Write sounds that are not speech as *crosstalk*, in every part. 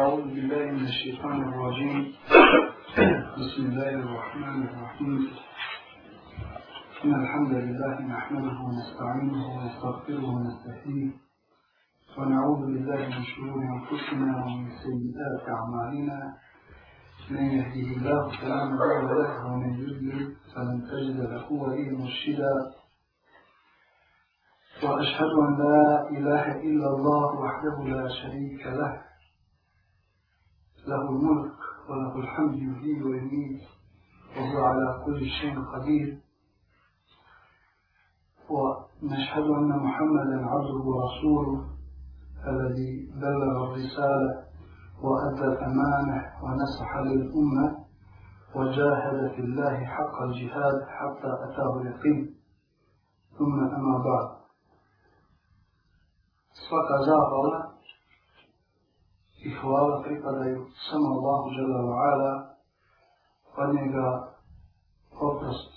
أعوذ بالله من الشيطان الرجيم بسم الله الرحمن الرحيم إن الحمد لله نحمده ونستعينه ونستغفره ونستهديه ونعوذ بالله من شرور أنفسنا ومن سيئات أعمالنا من يهده الله فلا مضل له ومن يضلل فلن تجد له وليا مرشدا وأشهد أن لا إله إلا الله وحده لا شريك له له الملك وله الحمد يحيي ويميت وهو على كل شيء قدير ونشهد أن محمدا عبده ورسوله الذي بلغ الرسالة وأدى الأمانة ونصح للأمة وجاهد في الله حق الجهاد حتى أتاه اليقين ثم أما بعد فقد الله i hvala pripadaju samo Allahu žele u'ala, pa njega oprost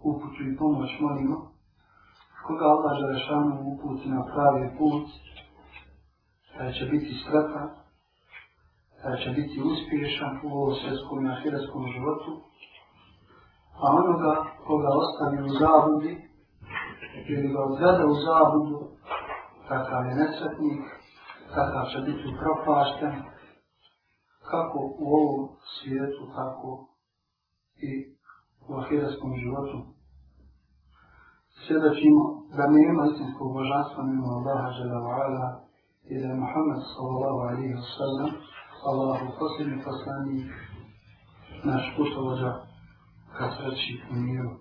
uputu i pomoć molimo. Koga Allah žele šanu uputi na pravi put, da će biti strata, da će biti uspješan u ovom svjetskom i ahiretskom životu, a onoga koga ostavi u zabudi, ili ga odgleda u zabudu, takav je nesretnik, kakav će biti upropašten, kako u ovom svijetu, tako i u ahiretskom životu. Svjedočimo da mi ima istinsko obožanstvo mimo Allaha Želevala i da je Muhammed sallallahu alihi wa sallam, Allahu posljedni poslani, naš kustovođa ka sreći u miru.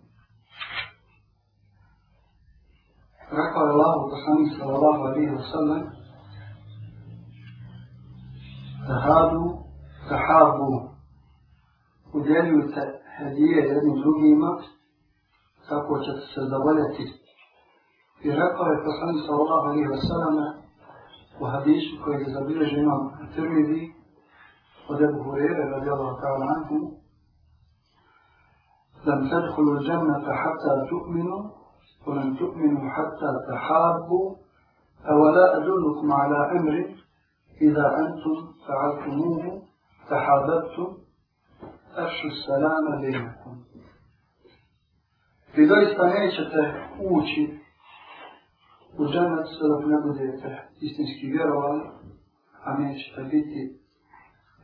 Rekao je Allahu poslani sallallahu alihi wa sallam, تهادو تحابو وداليو هدية لدن زوجي مات تاكو تتسدولتي في رقع القصان صلى الله عليه وسلم وحديث كي زبير جنان الترمذي وده هريرة رضي الله تعالى عنه لم تدخلوا الجنة حتى تؤمنوا ولن تؤمنوا حتى تحابوا أولا أدلكم على أمر إذا أنتم فعلتموه تحاببتم أشر السلام بينكم إذا استمعت أوتي وجنة سلف نبدي تستنسكي بيروال أما إشتبيتي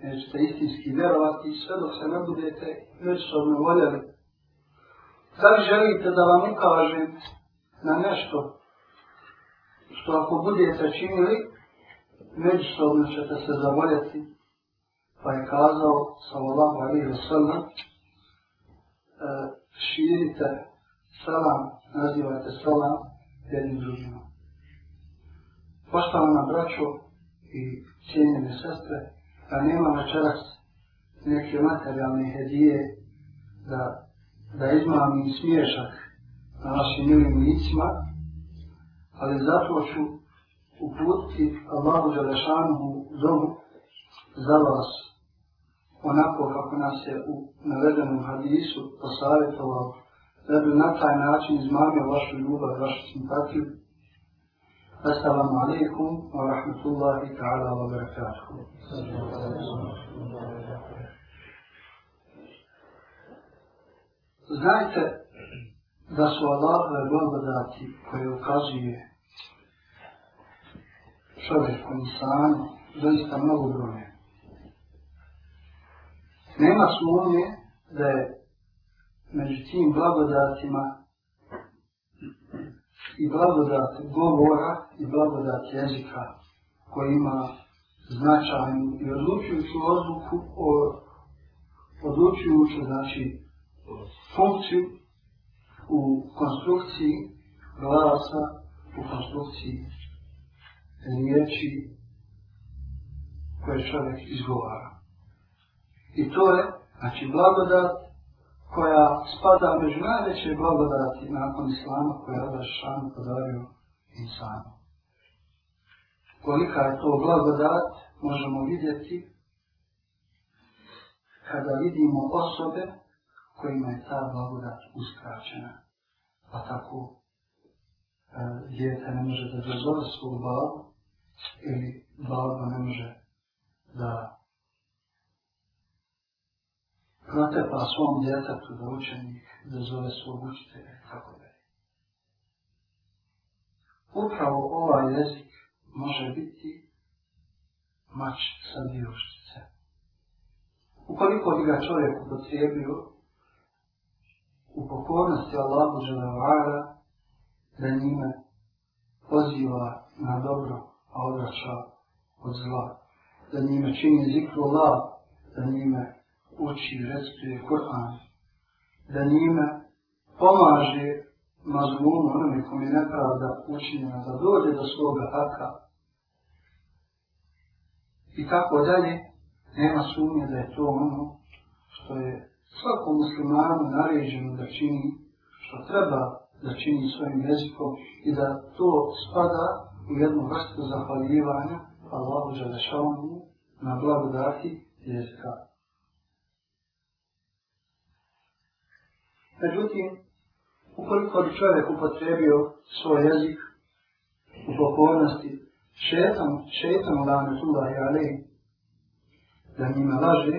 Nećete istinski vjerovati sve dok se ne budete međusobno voljeli. Da li želite da vam ukažem na nešto što ako budete činili, međusobno ćete se zavoljeti. Pa je kazao sallallahu alaihi wa sallam e, širite salam, nazivajte salam jednim drugima. Poštovana braćo i cijenjene sestre, ja nema večeras neke materijalne hedije da, da izmam i smiješak na našim milim licima, ali zato ću uputiti Allahu Đelešanu domu za vas onako kako nas je u navedenom hadisu posavjetovao da bi na taj način izmagio vašu ljubav, vašu simpatiju. Assalamu alaikum wa rahmatullahi ta'ala wa barakatuhu. Znajte da su Allahove blagodati koje ukazuje čovjekom insanu, doista mnogo brojne. Nema sumnje da je među tim blagodatima i blagodat govora i blagodat jezika koji ima značajnu i odlučujuću odluku o odlučujuću znači funkciju u konstrukciji glasa u konstrukciji riječi koje čovjek izgovara. I to je, znači, blagodat koja spada među najveće blagodati nakon Islama koja je Rašan podario insanu. Kolika je to blagodat, možemo vidjeti kada vidimo osobe kojima je ta blagodat uskraćena. Pa tako, e, djete ne može da dozove svog babu, ili glazba ne može da natepa svom djetetu da učenik da zove svog učitelja tako da je. Upravo ovaj jezik može biti mač sa dioštice. Ukoliko bi ga čovjek upotrijebio u pokornosti Allahu Želevara da njime poziva na dobro a odraća od zla. Da njime čini zikru la, da njime uči i recituje Kur'an. Da njime pomaže mazlumu onome kom je nepravda učinjena da dođe do svoga haka. I tako dalje, nema sumnje da je to ono što je svako muslimanu naređeno da čini što treba da čini svojim jezikom i da to spada u jednu vrstu zahvaljivanja Allahu Želešanu na blagodati jezika. Međutim, ukoliko bi čovjek upotrebio svoj jezik u pokornosti šetan, šetan od Ame Tula i Ali, da njima laže,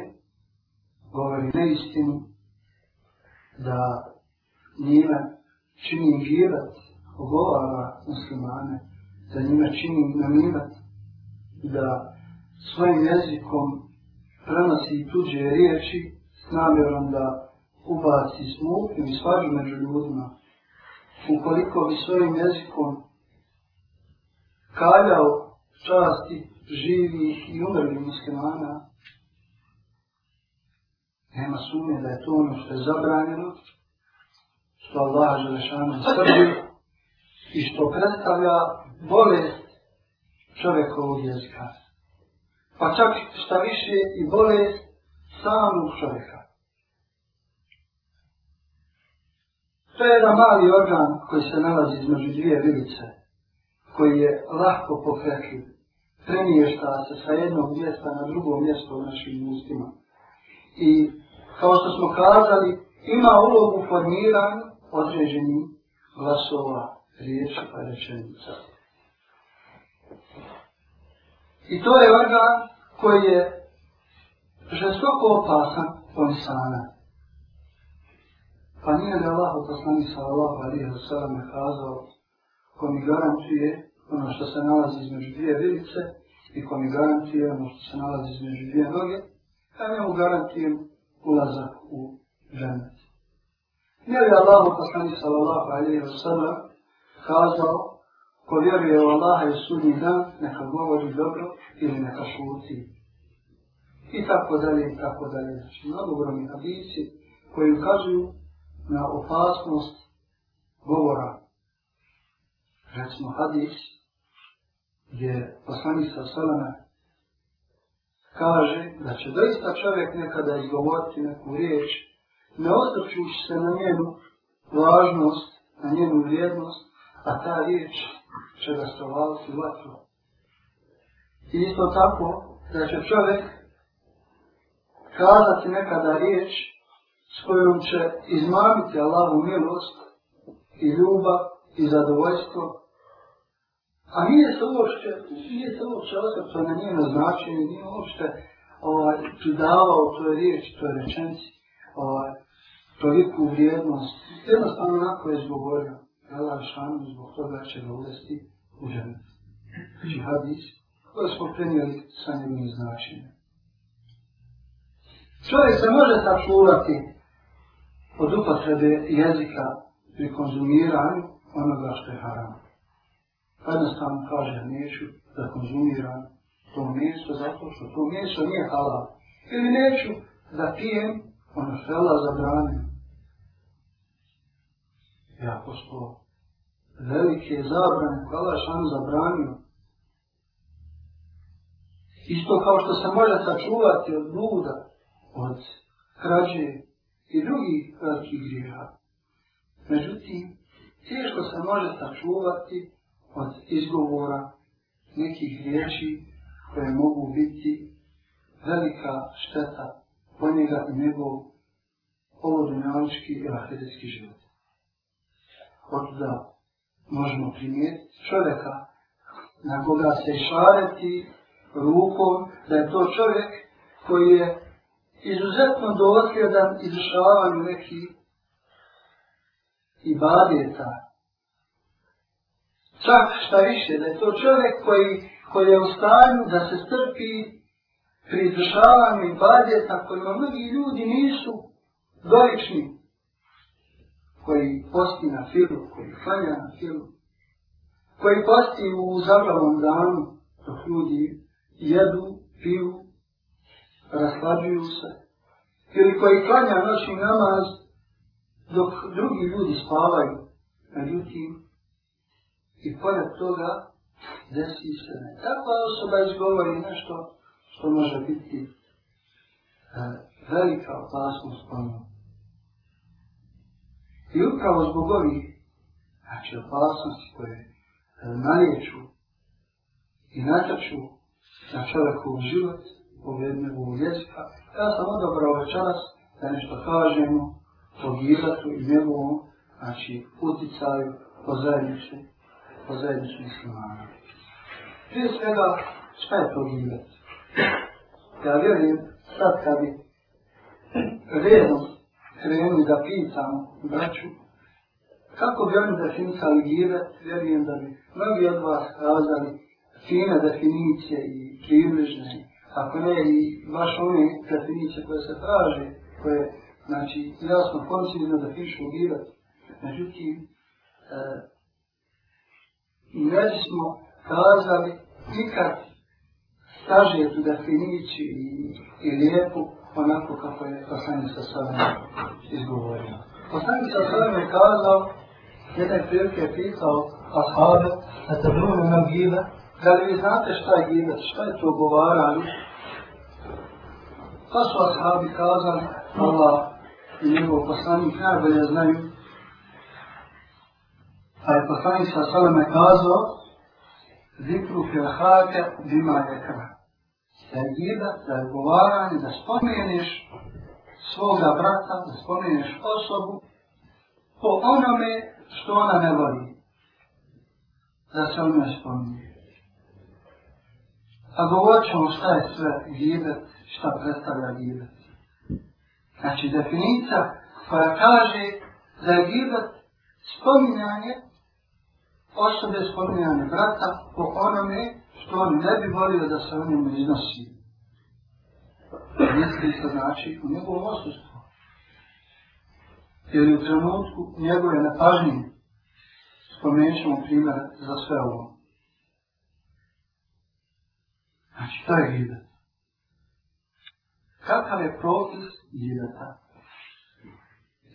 govori neistinu, da njima čini gibet, ogovara muslimane, da njima čini namirat i da svojim jezikom prenosi tuđe riječi s namjerom da ubaci smutnju i svađu među ljudima. Ukoliko bi svojim jezikom kaljao časti živih i umrlih muslimana, nema sumnje da je to ono što je zabranjeno, što Allah želešano srđi i što predstavlja bolest čovjekovog jezika. Pa čak šta više i bolest samog čovjeka. To je jedan mali organ koji se nalazi između dvije vilice, koji je lahko pokretljiv, premiješta se sa jednog mjesta na drugo mjesto u našim ustima. I kao što smo kazali, ima ulogu formiranja određenih glasova, riječi pa rečenica. I to je organ koji je žestoko opasan od sana. Pa nije da Allah poslani sa Allahu alihi wa sallam je kazao ko mi garantuje ono što se nalazi između dvije vilice i ko mi garantuje ono što se nalazi između dvije noge, ja njemu garantujem ulazak u ženet. Nije li Allah poslani sa Allahu alihi wa sallam kazao ko vjeruje u Allaha i sudi dan, neka govori dobro ili neka šuti. I tako dalje, i tako dalje. Znači, mnogo gromi hadisi koji ukazuju na opasnost govora. Recimo hadis gdje poslanik sa Salama kaže da će doista čovjek nekada izgovoriti neku riječ, ne ostavčući se na njenu važnost, na njenu vrijednost, a ta riječ će da stovalo si vatru. I isto tako, da znači, će čovjek kazati nekada riječ s kojom će izmamiti Allahu milost i ljubav i zadovoljstvo. A nije se uopšte, nije se uopšte osob, to ne nije na značenje, nije uopšte ovaj, pridavao toj riječi, toj rečenci, ovaj, toliku vrijednost. Jednostavno onako je izgovorio. Allah šan zbog toga će ga uvesti u žene. Znači hadis koje smo prenijeli sa njegovim značenjem. Čovjek se može sačuvati od upotrebe jezika pri konzumiranju onoga što je haram. Jednostavno kaže neću da konzumiram to mjesto zato što to mjesto nije halal. Ili neću da pijem ono što je Allah zabranio jako sporo. Velike zabrane, kada je šan zabranio. Isto kao što se može sačuvati od bluda, od krađe i drugih velikih grija. Međutim, teško se može sačuvati od izgovora nekih riječi koje mogu biti velika šteta po njega i njegov polodunjalički i ahiretski život od da možemo primijetiti čovjeka na koga se šareti rukom, da je to čovjek koji je izuzetno dosljedan izrašavanju neki i badjeta. Čak šta više, da je to čovjek koji, koji je u stanju da se strpi pri izrašavanju i badjeta kojima mnogi ljudi nisu dolični koji posti na filu, koji klanja na filu, koji posti u zabravom danu, dok ljudi jedu, piju, raslađuju se, ili koji klanja noćni namaz, dok drugi ljudi spavaju, međutim, i pored toga, desi se ne. Takva osoba izgovori nešto što može biti e, velika opasnost ponovno. I upravo zbog ovih znači opasnosti koje e, naliječu i natrču na čovjeku u život, u jedne u ljeska, ja sam odobrao večeras ovaj da nešto kažemo o gizatu i njegovom znači, uticaju po zajedniče, po zajedniče muslimana. Prije svega, šta je to gizat? Ja vjerujem, sad kad bi redom krenu da pitam braću, kako bi oni definicali gire, vjerujem da bi mnogi od vas kazali fine definicije i približne, ako ne i baš one definicije koje se traže, koje, znači, jasno, koncizno da pišu gire, međutim, e, ne smo kazali nikad stažetu definiciju i, i lijepu onako kako je poslanik sa sveme izgovorio. Poslanik sa sveme je kazao, jedan prilike je pitao ashabe na tabrunu na gibe, da li vi znate šta je gibe, šta je to govarali? Pa su ashabi kazali, Allah i njegov poslanik najbolje znaju, a pa je poslanik sa sveme kazao, Zikru filhake bima je krat da je da razgovaranje, da spomeneš svoga brata, da spomeneš osobu po onome što ona ne voli. Da se ono je spomenuo. A govorit ćemo šta je sve gibet, šta predstavlja gibet. Znači definicija koja kaže da je gibet spominjanje osobe spominjanje brata po onome što on ne bi volio da se o njemu iznosi. Misli što znači u njegovom osustvu. Jer u trenutku njegove nepažnje spomenut ćemo primjer za sve ovo. Znači, to je gibet. Kakav je propis gibeta?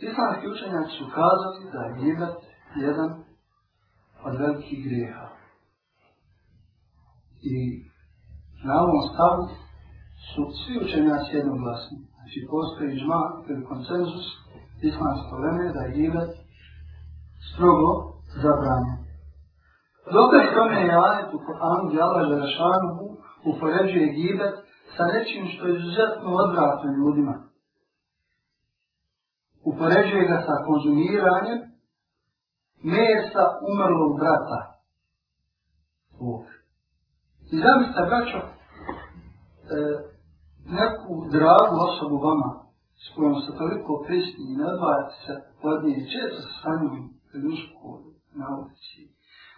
Islamski učenjaci su kazali da je gibet jedan od velikih grijeha. I na ovom stavu su svi učenjaci jednoglasni. Znači postoji žma ili koncenzus islamsko vreme da je ibe strogo zabranjen. Dokaz tome je ajet u Kur'anu gdje Allah Jerašanu upoređuje gibet sa nečim što je izuzetno odvratno ljudima. Upoređuje ga sa konzumiranjem mesa umrlog brata. Uvijek. I zamislite, braćo, e, neku dragu osobu vama, s kojom se toliko prišli i nadvajate se, vladnije i često se sanjuju ljusku na ulici.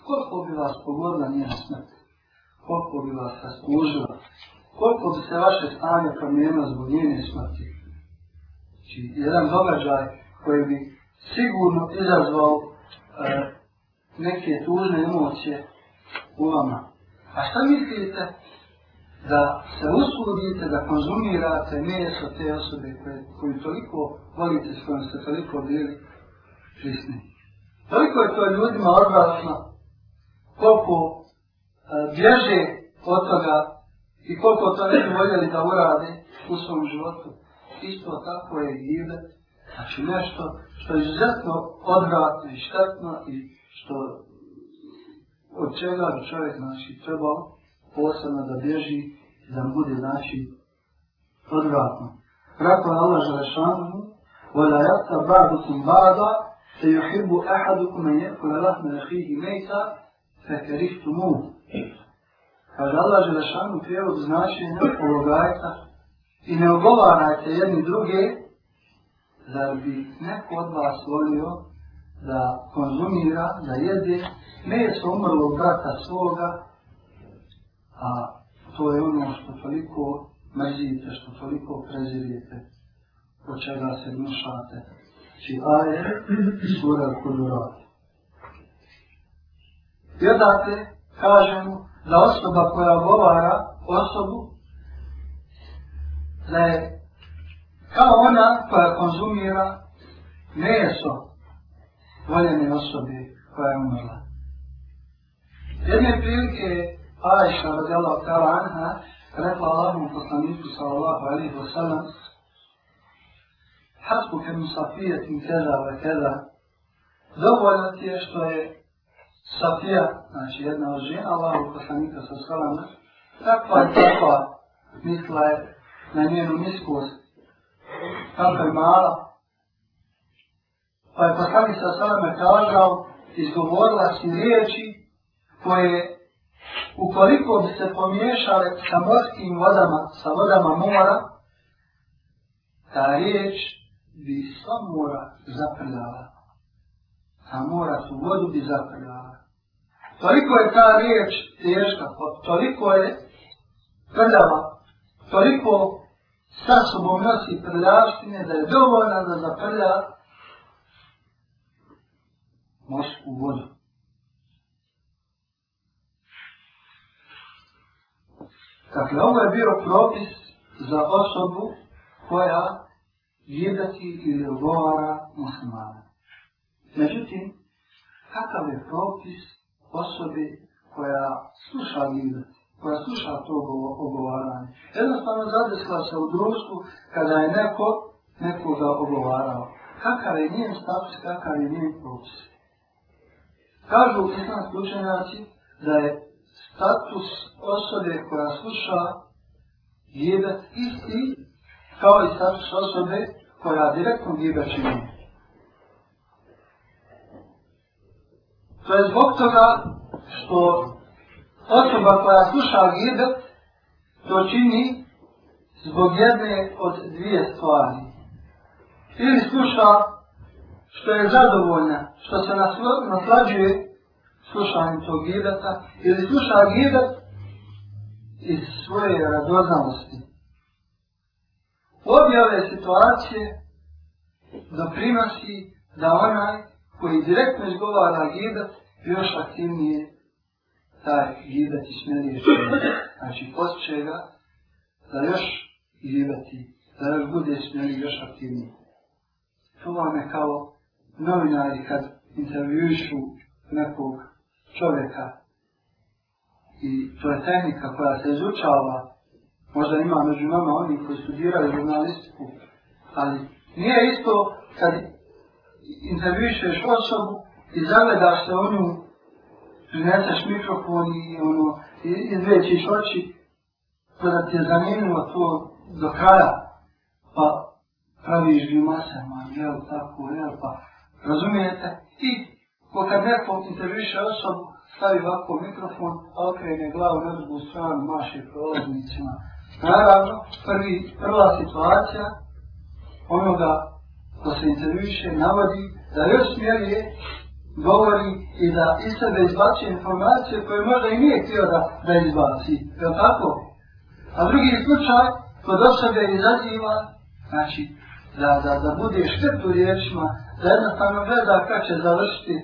Koliko bi vas pogodila njena smrt? Koliko bi vas raspužila? Koliko bi se vaše stanje promijenilo zbog njene smrti? Znači, jedan događaj koji bi sigurno izazvao e, neke tužne emocije u vama. A šta mislite da se usudite da konzumirate meso te osobe koje, koju toliko volite, s kojom ste toliko bili prisni? Toliko je to ljudima odvratno, koliko a, e, bježe od toga i koliko to ne bi voljeli da urade u svom životu. Isto tako je i ide, znači nešto što je izuzetno odvratno i štetno i što od čega bi čovjek znači, trebao posebno da bježi i da bude znači odvratno. Rako je Allah Želešanu, وَلَا يَتَ بَعْدُكُمْ بَعْدَ سَيُحِبُ أَحَدُكُمْ مَنْ يَكُلَ لَهْمَ لَخِيهِ مَيْتَ فَكَرِهْتُ مُوْ Kaže Allah Želešanu prijevod znači ne pologajta i ne ogovarajte jedni druge zar bi neko od vas volio da konzumira, da jede meso umrlog brata svoga, a to je ono što toliko mrzite, što toliko prezirite, od čega se gnušate. Či znači, aje, sura kudurat. I odate, kažemo, da osoba koja govara osobu, da je kao ona koja konzumira meso, voljene osobe koja je umrla. Jedne prilike Ajša radijallahu ta'ala anha rekla Allahom poslaniku sallallahu alaihi wa sallam Hasbu ke mu safijetim keda ve keda Dovoljno ti je što je Safija, znači jedna od žena Allahom poslanika sallallahu alaihi wa sallam Takva je takva mislila je na njenu miskost Kako je mala, pa je poslani sa sveme kazao, izgovorila si riječi koje ukoliko bi se pomiješale sa morskim vodama, sa vodama mora, ta riječ bi sva mora zaprljala. Ta mora su vodu bi zaprljala. Toliko je ta riječ teška, toliko je prljava, toliko sa sobom nosi prljavštine da je dovoljna da zaprljala morsku vodu. Dakle, ovo je bio propis za osobu koja vjedati ili govara muslimana. Međutim, kakav je propis osobi koja sluša vjedati? koja sluša to ogovaranje. Jednostavno zadesla se u društvu kada je neko nekoga ogovarao. Kakav je njen status, kakav je njen propis. Kažu islam slučajnjaci da je status osobe koja sluša gibet isti kao i status osobe koja direktno gibet čini. To je zbog toga što osoba koja sluša gibet to čini zbog jedne od dvije stvari. Ili sluša što je zadovoljna, što se naslađuje slušanjem tog gibeta ili sluša gibet iz svoje radoznalosti. Obje ove situacije doprinosi da onaj koji direktno izgovara gibet još aktivnije taj gibet i smjerije Znači, postiče ga da još gibeti, da još bude smjerije još aktivnije. To vam je kao novinari kad intervjušu nekog čovjeka i to je tehnika koja se izučava, možda ima među nama oni koji studiraju žurnalistiku, ali nije isto kad intervjušuješ osobu i zagledaš se o nju, prineseš mikrofon i ono, izvećiš oči, to da ti je zanimljivo to do kraja, pa praviš glimase, ma jel tako, jel pa, Razumijete? I ko kad neko interviše osobu, stavi ovako mikrofon, okrene glavu na drugu stranu, maše prolaznicima. Naravno, prvi, prva situacija onoga ko se interviše navodi da još smjerije govori i da iz sebe izbači informacije koje možda i nije htio da, da izbaci. Je tako? A drugi slučaj, kod osobe izaziva, znači, da, da, da bude štetu riječima, da jednostavno gleda kad će završiti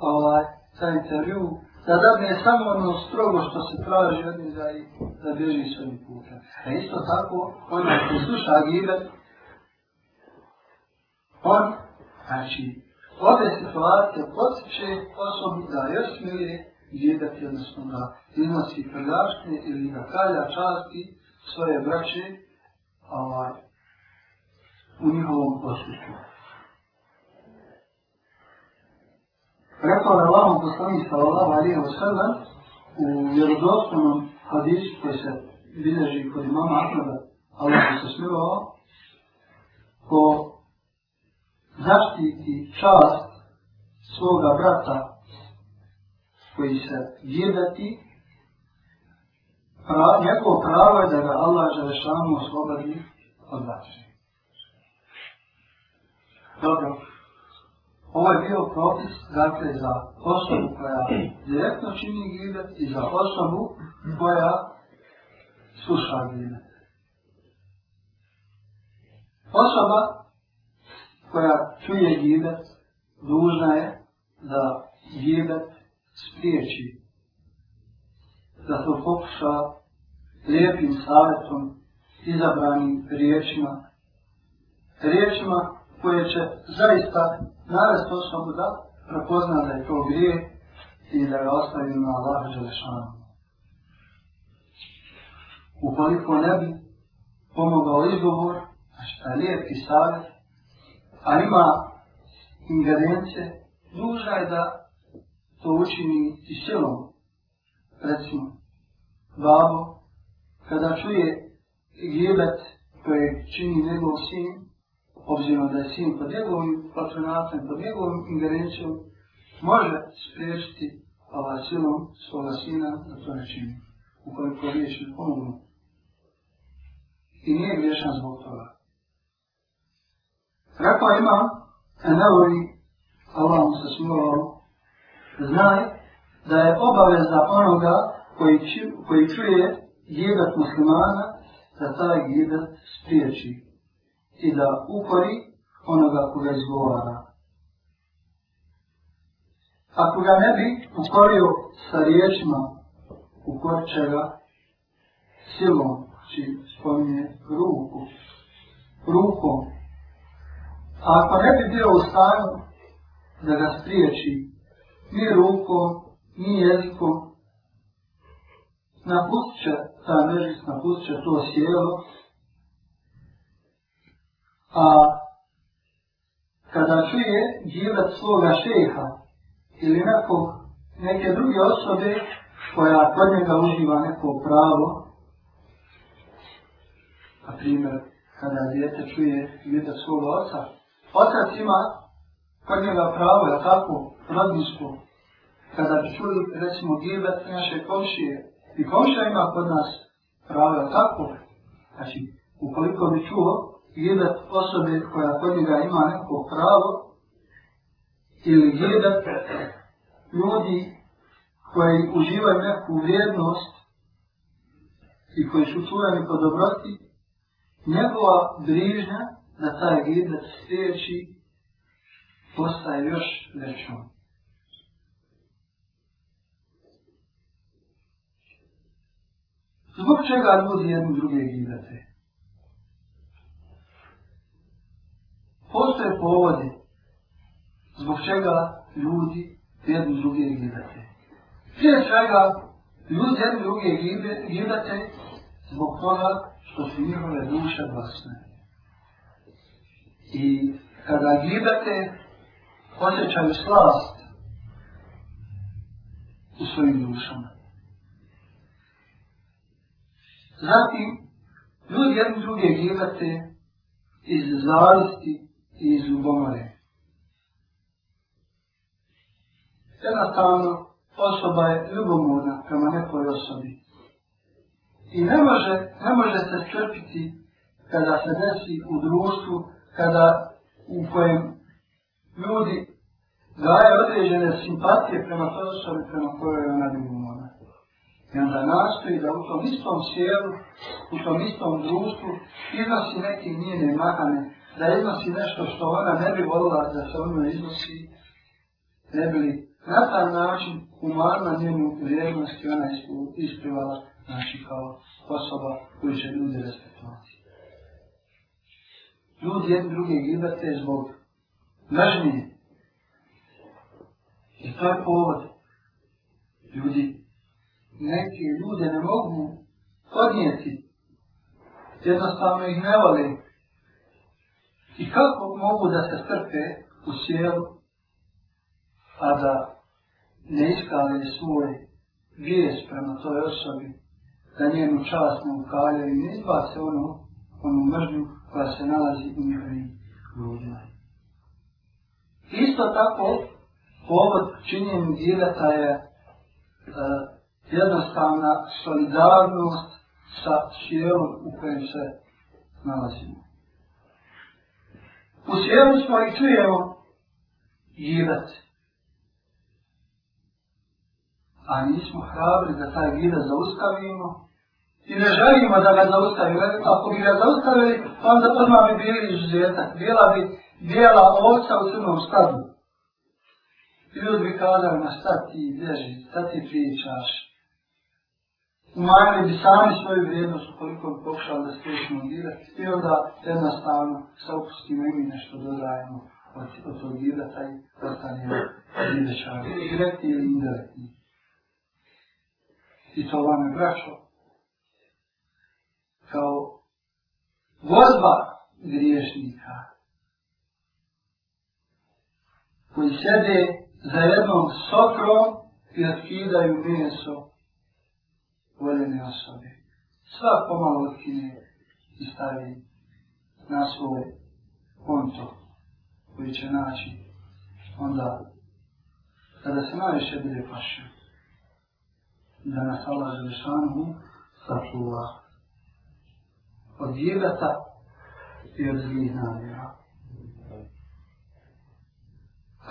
ovaj, ta intervju, da da mi je samo ono strogo što se traži od njega i da bježi svojim putem. A isto tako, on je koji sluša Gibe, on, znači, ove situacije podsjeće osobi da još smije Gibe, jednostavno da iznosi prljašnje ili da kalja časti svoje braće, ovaj, u njihovom osjećaju. Rekao je Allahom poslani sallallahu alaihi wa sallam u vjerodostanom hadisu koji se bilježi kod imama Ahmeda, ali se se smirovao, ko zaštiti čast svoga brata koji se jedati, pra, njegovo pravo je da ga Allah želešanu oslobodi od zaštiti. Dobro. Ovo ovaj je bio propis, dakle, za osobu koja direktno čini gibet i za osobu koja sluša gibet. Osoba koja čuje gibet, dužna je da gibet spriječi. Da to pokuša lijepim savjetom, izabranim riječima, riječima koje će zaista navesti osobu da prepozna da je to grije i da ga ostavi na Allahu Đelešanu. Ukoliko ne bi pomogao izgovor, znači taj lijepi savjet, a ima ingredijence, nužna je da to učini i silom. Recimo, babo, kada čuje gibet koje čini njegov sin, obzirom da je sin pod njegovim patronatom, pod njegovom ingerencijom, može spriječiti ovaj silom svoga sina da to ne čini, u kojem povijeći pomogu. I nije griješan zbog toga. Rekla ima, a ne voli, Allah mu se smuvao, znaj da je obavezna onoga koji, či, koji čuje gibet muslimana, da taj gibet spriječi i da ukori onoga ko ga izgovara. Ako ga ne bi ukorio sa riječima, ukorit će ga silom, či znači, spominje ruku, rukom. A ako ne bi bio u stanju da ga spriječi, ni ruko, ni jeziko, napustit će ta nežis, napustit će to sjelo, A kada čuje djivac svoga šeha ili nekog, neke druge osobe koja kod njega uživa neko pravo, na primjer, kada djete čuje djivac svoga oca, otac ima kod njega pravo, je tako, rodinsko. Kada bi čuli, recimo, djivac naše komšije, i komšija ima kod nas pravo, je tako, znači, ukoliko bi čuo, gledat osobe koja kod njega ima neko pravo ili gledat ljudi koji uživaju neku vrijednost i koji su čuvani po dobroti, njegova brižna da taj gledat sljedeći postaje još većom. Zbog čega ljudi jednu druge gledate? postoje povode zbog čega ljudi jednu druge gledate. Prije svega, ljudi jednu druge gledate zbog toga što su njihove duše vlasne. I kada gledate, osjećaju slast u svojim dušama. Zatim, ljudi jedni druge gledate iz zavisti iz ljubomore. Jednostavno, osoba je ljubomorna prema nekoj osobi. I ne može, ne može se skrpiti kada se desi u društvu, kada u kojem ljudi daje određene simpatije prema toj osobi prema kojoj ona ljubomorna. I onda nastoji da u tom istom sjelu, u tom istom društvu, iznosi neke njene mahane da iznosi nešto što ona ne bi volila da se ono iznosi, ne bi na taj način umarna njenu vrijednost i ona isplivala, znači kao osoba koju će ljudi respektovati. Ljudi jedni druge gledate zbog mržnije. I to je povod. Ljudi, neke ljude ne mogu podnijeti. Jednostavno ih ne volim. I kako mogu da se strpe u sjelu, a da ne iskale svoj vijest prema toj osobi, da njenu čast ne ukalje i ne izbace ono, onu mržnju koja se nalazi u njihovim grudima. Isto tako, povod činjenju djeleta je uh, jednostavna solidarnost sa sjelom u kojem se nalazimo. U svijemu smo i čujemo gibac. A nismo hrabri da taj gibac zaustavimo i ne želimo da ga zaustavimo. Eto, ako bi ga zaustavili, onda odmah bi bili izuzetak. Bila bi bijela ovca u crnom stadu. I ljudi bi kazali, na šta ti bježi, šta ti pričaš, umanjili bi sami svoju vrijednost koliko bi pokušali da stječemo gira i onda jednostavno sa upustima i mi nešto dodajemo od, od tog gira, taj ostane gidečar, ili direktni ili indirektni. I to vam je braćo. Kao vozba griješnika koji sede za jednom sokrom i otkidaju meso voljene osobe. Sva pomalo otkine i stavi na svoje konto koji će naći onda kada se najviše bude pašio da nas Allah Želešanu sačuva od jebata i od zlih namjera.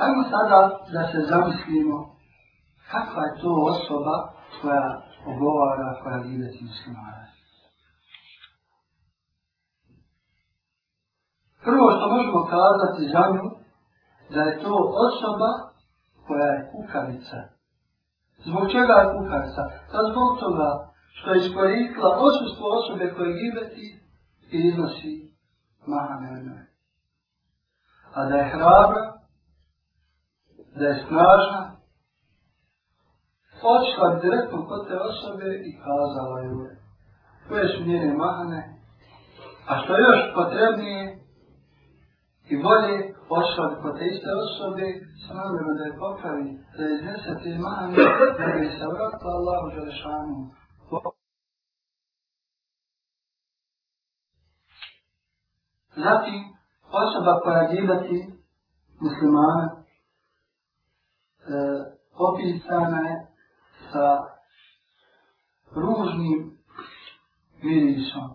Ajmo sada da se zamislimo kakva je to osoba koja ogovara kvalitet muslimana. Prvo što možemo kazati za nju, da je to osoba koja je kukavica. Zbog čega je kukavica? Da pa zbog toga što je iskoristila osustvo osobe koje gibeti i iznosi mahane od njoj. A da je hrabra, da je snažna, otišla direktno kod te osobe i kazala joj koje su njene mahane, a što je još potrebnije i bolje, otišla bi kod te iste osobe s namjerom da je popravi, da je iznese te mahane, da bi se vratila Allahu Želešanu. Zatim, osoba koja gibati muslimana, e, opisana je sa ružnim mirisom.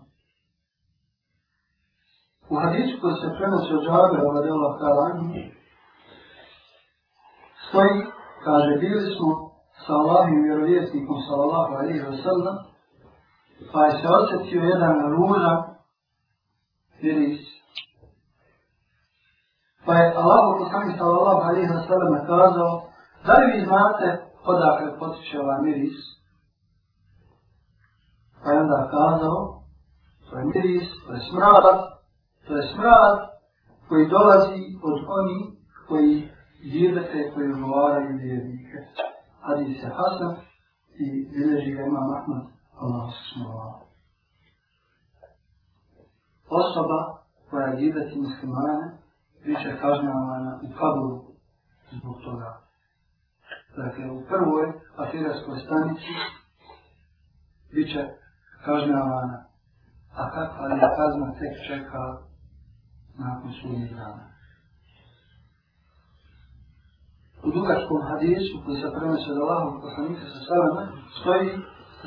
U hadisu koji se prenosi od džabe ova djela Karani, stoji, kaže, bili smo sa Allahim vjerovjesnikom, sallallahu alaihi wa sallam, pa je se osjetio jedan ruža miris. Pa je Allah, poslani sallallahu alaihi wa sallam, kazao, da li vi znate odakle potiče ovaj miris. Pa je onda kazao, to je miris, to je smrad, to je smrad koji dolazi od oni koji vjerete, koji uvaraju vjernike. Hadis se Hasan i bileži ga ima Mahmud, Allah se smrad. Osoba koja vjerete muslimane, biće kažnjavana u kabulu zbog toga dakle u prvoj afiratskoj stanici bit će kažnjavana, a kakva je kazna tek čeka nakon sunnih dana. U dugačkom hadisu koji se prenosio od Allahom poslanika sa sveme, stoji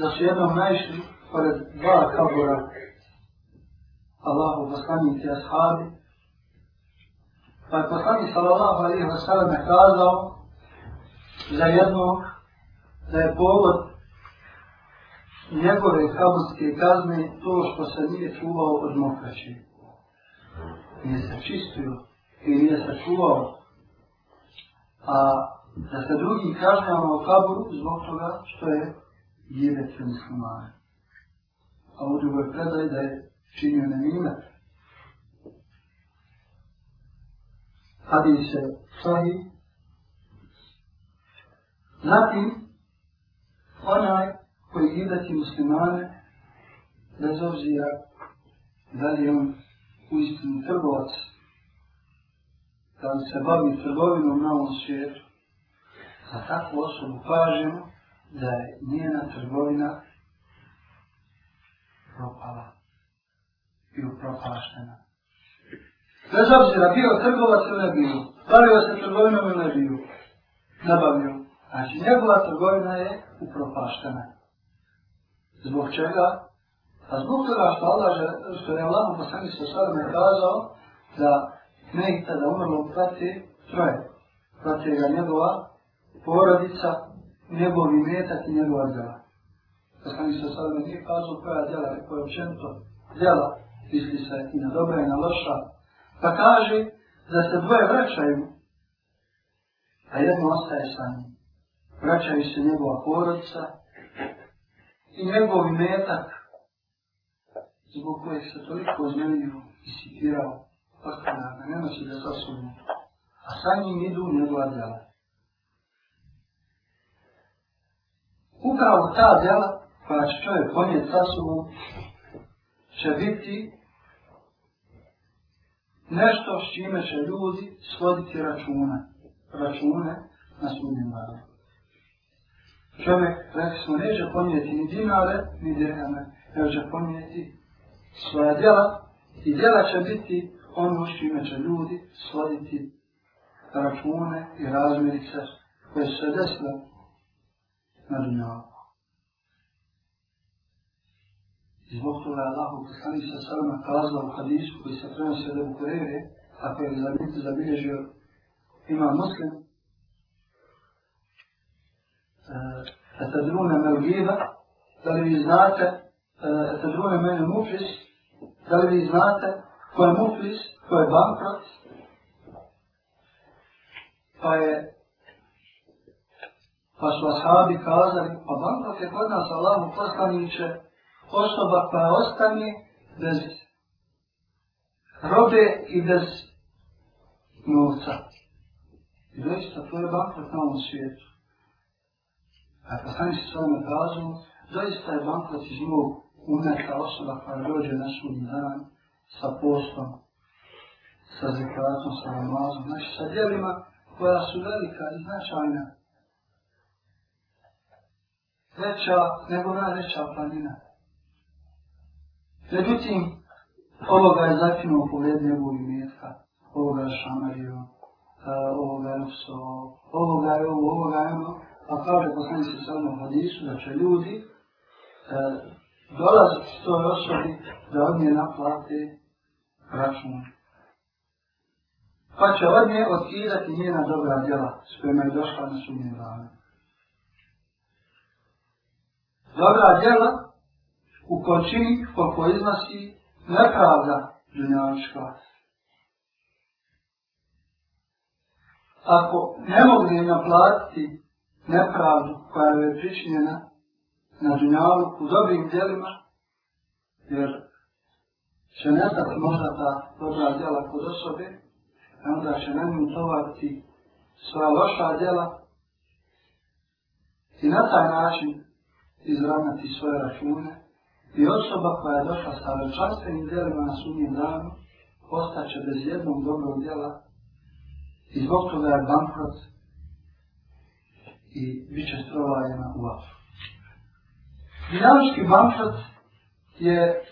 da su jednom naišli pored dva kabura Allahu poslanika i ashabi, pa je poslanik sallallahu alaihi wa sallam kazao za jedno da je povod njegove kabuske kazne to što se nije čuvao od mokraće. Nije se čistio i nije se čuvao. A da se drugi kažnjava u kaburu zbog toga što je jebet sve muslimane. A u drugoj predaj da je činio nevinat. Hadis je sahih, Zatim, onaj koji izdati muslimane, bez obzira da li on u istinu trgovac, da li se bavi trgovinom na ovom svijetu, za takvu osobu kažemo da je njena trgovina propala i upropaštena. Bez obzira, bio trgovac ili ne bio, bavio se trgovinom ili ne bio, nabavio. Znači, njegova trgovina je upropaštena. Zbog čega? A zbog toga što Allah, što je Allah poslani sa sada me kazao da nekta da umrlo prati troje. Prati ga njegova porodica, njegovi metak i njegova djela. Poslani sa sada me nije kazao koja djela, rekao je općenito djela, misli se i na dobra i na loša. Pa kaže da se dvoje vraćaju, a jedno ostaje sa njim vraćaju se njegova porodica i njegov metak zbog kojeg se toliko ozmenio i sitirao ostanarno, nema se da sasvim a sa njim idu njegova djela. Upravo ta djela koja će čovjek ponijeti sasvim će biti nešto s čime će ljudi svoditi račune, račune na sudnjem radu čovjek, reći znači, smo, neće ponijeti ni dinare, ni dirhame, jer će ponijeti svoja djela i djela će biti ono što ime će ljudi svoditi račune i razmirice koje su se desile na dunjavu. I zbog toga je Allah u poslani sa srma kazao u hadisu koji se prenosio da bukurevi, a koji je zabilježio ima muslim, Etadruna eh, Melgiva, da li vi znate, Etadruna eh, Mene Mufis, da li vi znate ko je Mufis, ko je bankrot, pa je, pa su ashabi kazali, pa bankrot je kod nas Allahu poslaniće, osoba koja ostane bez robe i bez novca. I doista, to je bankrot na ovom svijetu a poslanik se svojom odrazu, zaista je bankrat iz njegov umjeta osoba koja dođe na sudni dan sa postom, sa zekratom, sa namazom, znači sa djelima koja su velika i značajna. Veća nego najveća planina. Međutim, ovoga je zakinuo pogled njegovog imetka, ovoga je Šamarijo, ovoga je Rupso, ovoga je ovo, ovoga je ono, pa kaže po tom se samo hadisu, da će ljudi e, dolazit s toj osobi da od nje naplate račun. Pa će od nje otkidati njena dobra djela s kojima je došla na sumnje dana. Dobra djela u količini koliko iznosi nepravda dunjavička. Ako ne mogu naplatiti nepravdu koja je pričinjena na dunjalu u dobrim djelima, jer će nestati možda ta dobra djela kod osobe, a onda će na njim tovariti svoja loša djela i na taj način izravnati svoje račune. I osoba koja je došla sa večanstvenim djelima na sumnijem danu, ostaće bez jednog dobrog djela i zbog toga je bankrot i bit će strovajena u vatru. Dinamički bankrat je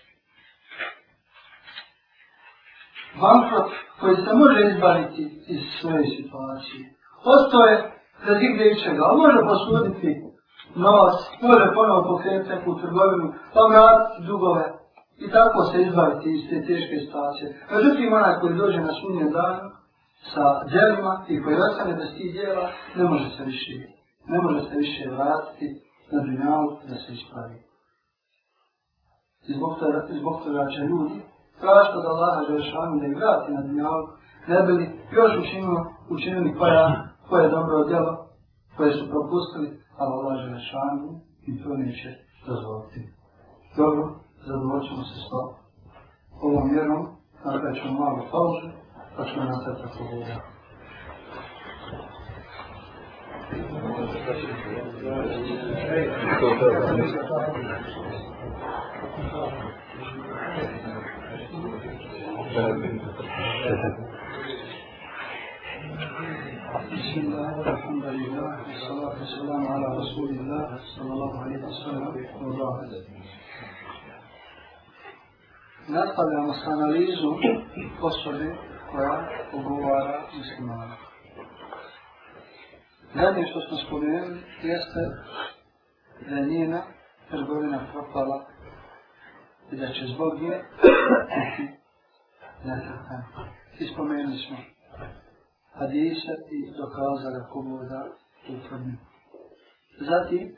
bankrat koji se može izbaviti iz svoje situacije. Ostao je bez igde ičega, ali može posuditi novac, može ponovo pokrenuti neku trgovinu, pa vratiti dugove i tako se izbaviti iz te teške situacije. Međutim, onaj koji dođe na sunje dan sa djelima i koji ostane bez tih djela, ne može se više vidjeti ne može se više vratiti na dunjalu da se ispravi. I zbog toga, i zbog toga će ljudi tražiti od Allaha Žešanu da ih vrati na dunjalu, ne bi li još učinilo, učinili koja, koje dobro djelo, koje su propustili, a Allah Žešanu im to neće dozvoliti. Dobro, zadovoljimo se s to. Ovom mjerom, napravit ćemo malo pauze, pa ćemo nastaviti ako budemo. بسم الله والحمد لله والصلاة والسلام على رسول الله صلى الله عليه وسلم وبعد Nastavljamo sa analizom osobe koja ogovara muslimana. Zadnje što smo spomenuli jeste da je njena trgovina propala i da će zbog nje biti nesretan. I spomenuli smo hadisa i dokazala komu da to tvrdi. Zatim,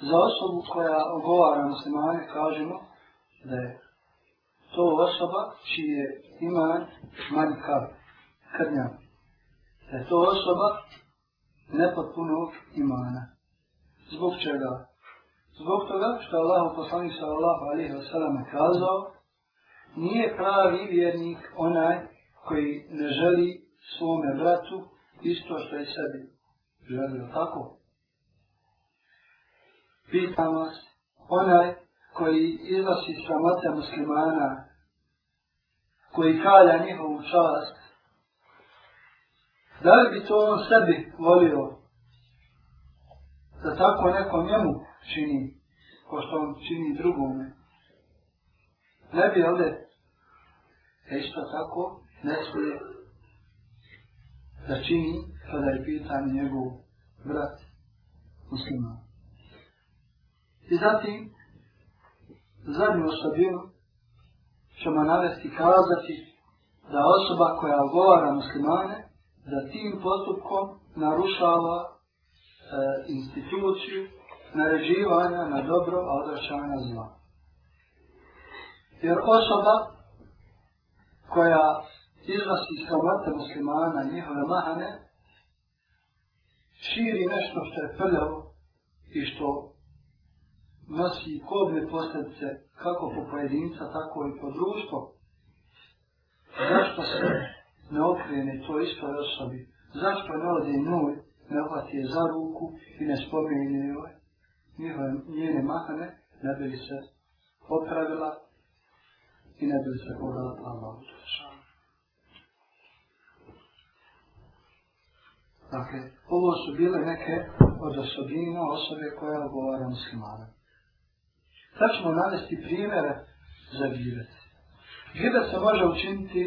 za osobu koja ogovara muslimane, kažemo da je to osoba čije iman manjka, krnja. Da je to osoba nepotpunog imana. Zbog čega? Zbog toga što Allah poslani sallahu alihi wasallam kazao nije pravi vjernik onaj koji ne želi svome vratu isto što je sebi želio tako. Pitam vas, onaj koji izlasi sramate muslimana, koji kalja njihovu čast, Da li bi to on sebi volio da tako neko njemu čini, ko što on čini drugome? Ne bi, ali da isto tako ne smije da čini kada je pitan njegov brat muslima. I zatim, zadnju osobinu ćemo navesti kazati da osoba koja govara muslimane, da tim postupkom narušava e, instituciju naređivanja na dobro, a odrašavanja zla. Jer osoba koja izlasi iz kabata muslimana i njihove mahane, širi nešto što je prljavo i što nosi kobne posljedice kako po pojedinca, tako i po društvo. Zašto se ne okrene to istoj osobi, zašto ne ode njoj, ne ohvati je za ruku i ne spomeni joj njihove, njene mahane, ne bi se popravila i ne bi se pogledala pala u to Dakle, ovo su bile neke od osobina osobe koja je ogovara muslimana. Sad ćemo navesti primjere za gibet. Gibet se može učiniti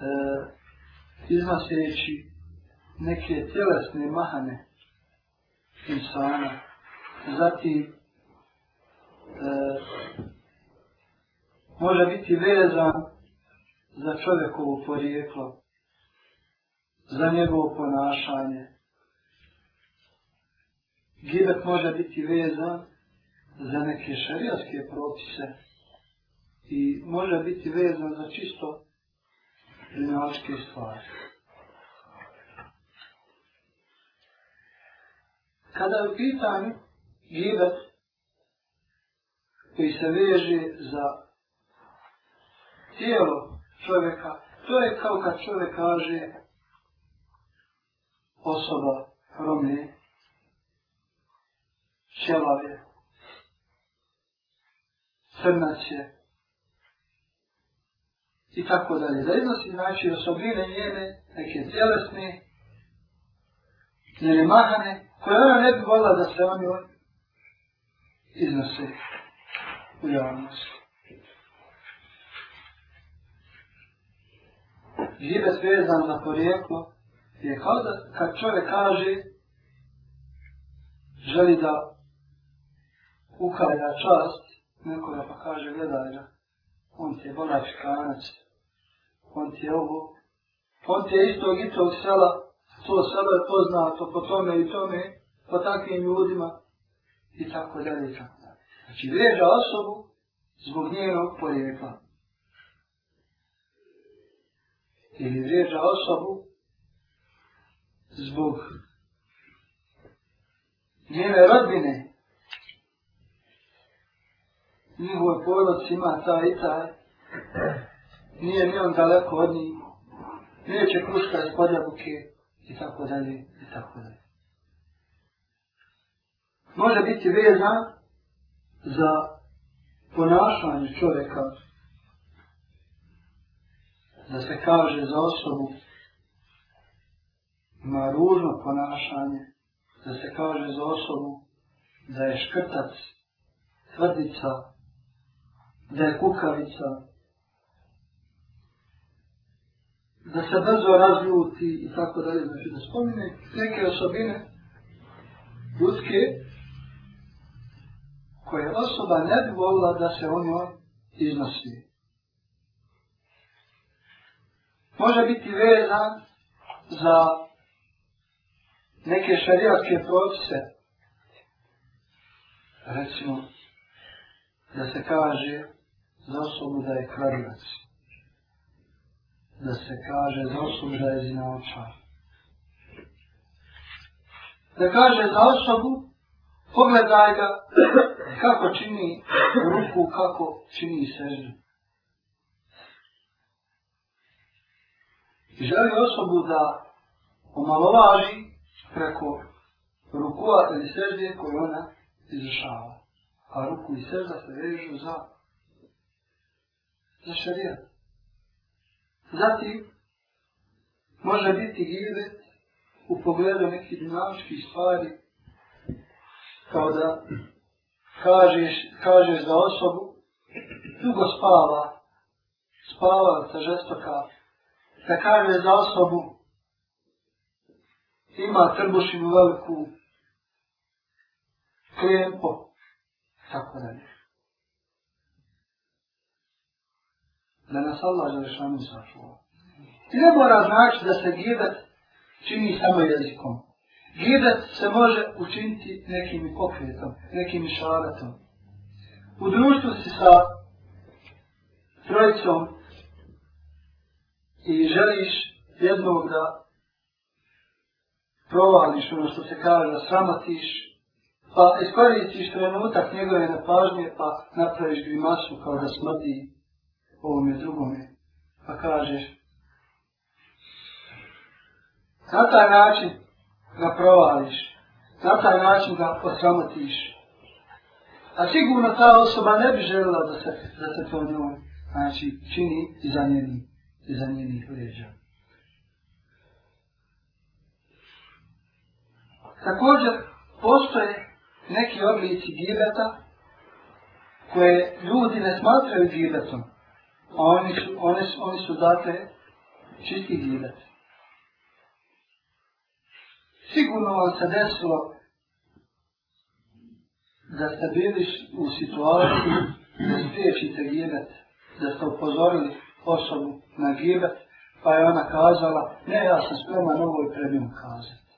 e, iznaseći neke tjelesne mahane insana, zatim e, može biti vezan za čovjekovo porijeklo, za njegovo ponašanje. Gibet može biti vezan za neke šarijaske propise i može biti vezan za čisto dunjačke stvari. Kada je u pitanju gibet koji se veže za tijelo čovjeka, to je kao kad čovjek kaže osoba romne, ćelave, crnaće, i tako dalje. Za iznosi znači osobine njene, neke tjelesne, njene mahane, koje ona ne bi volila da se oni iznose u javnosti. žive svezan za porijeklo je kao da kad čovjek kaže želi da ukale na čast nekoga pa kaže gledaj ga on ti je bolač kanac on ti je ovo, on ti je istog i tog sela, to sebe je poznato po tome i tome, po takvim ljudima, i tako dalje i tako dalje. Znači, vrijeđa osobu zbog njenog porijekla. Ili vrijeđa osobu zbog njene rodbine. Njihove porodci ima taj i taj nije mi on daleko od njih, nije će puška iz podjavuke i tako dalje i tako dalje. Može biti vezan za ponašanje čovjeka, da se kaže za osobu ima ružno ponašanje, da se kaže za osobu da je škrtac, tvrdica, da je kukavica, da se brzo razljuti i tako dalje, znači da spomine neke osobine ljudske koje osoba ne bi volila da se o njoj iznosi. Može biti vezan za neke šarijatske procese, recimo da se kaže za osobu da je kradljaci da se kaže za osobu da je zinaočar. Da kaže za osobu, pogledaj ga kako čini ruku, kako čini sežu. I želi osobu da omalovaži preko rukua ili sežde koju ona izrašava. A ruku i sežda se vežu za, za šarijat. Zatim, može biti gibet u pogledu nekih dinamičkih stvari, kao da kažeš, kažeš za osobu, dugo spava, spava sa žestoka, da kažeš za osobu, ima trbušinu veliku, klijempo, tako da ne. da nas Allah za rešanu sačuva. Ne mora znači da se gibet čini samo jezikom. Gibet se može učiniti nekim pokretom, nekim šaratom. U društvu si sa trojicom i želiš jednog da provališ ono što se kaže, da sramatiš, pa iskoristiš trenutak njegove nepažnje, pa napraviš grimasu kao da smrdi ovome drugome. Pa kaže, na taj način ga provališ, na taj način ga osramotiš. A sigurno ta osoba ne bi želila da se, da se to njoj znači, čini i za njeni, i za njeni vređa. Također, postoje neki oblici gibeta koje ljudi ne smatraju gibetom, a oni su, oni su, oni su date čisti gledat. Sigurno vam se desilo da ste bili u situaciji da spriječite gledat, da ste upozorili osobu na gledat, pa je ona kazala, ne, ja sam spreman ovoj premijom kazati.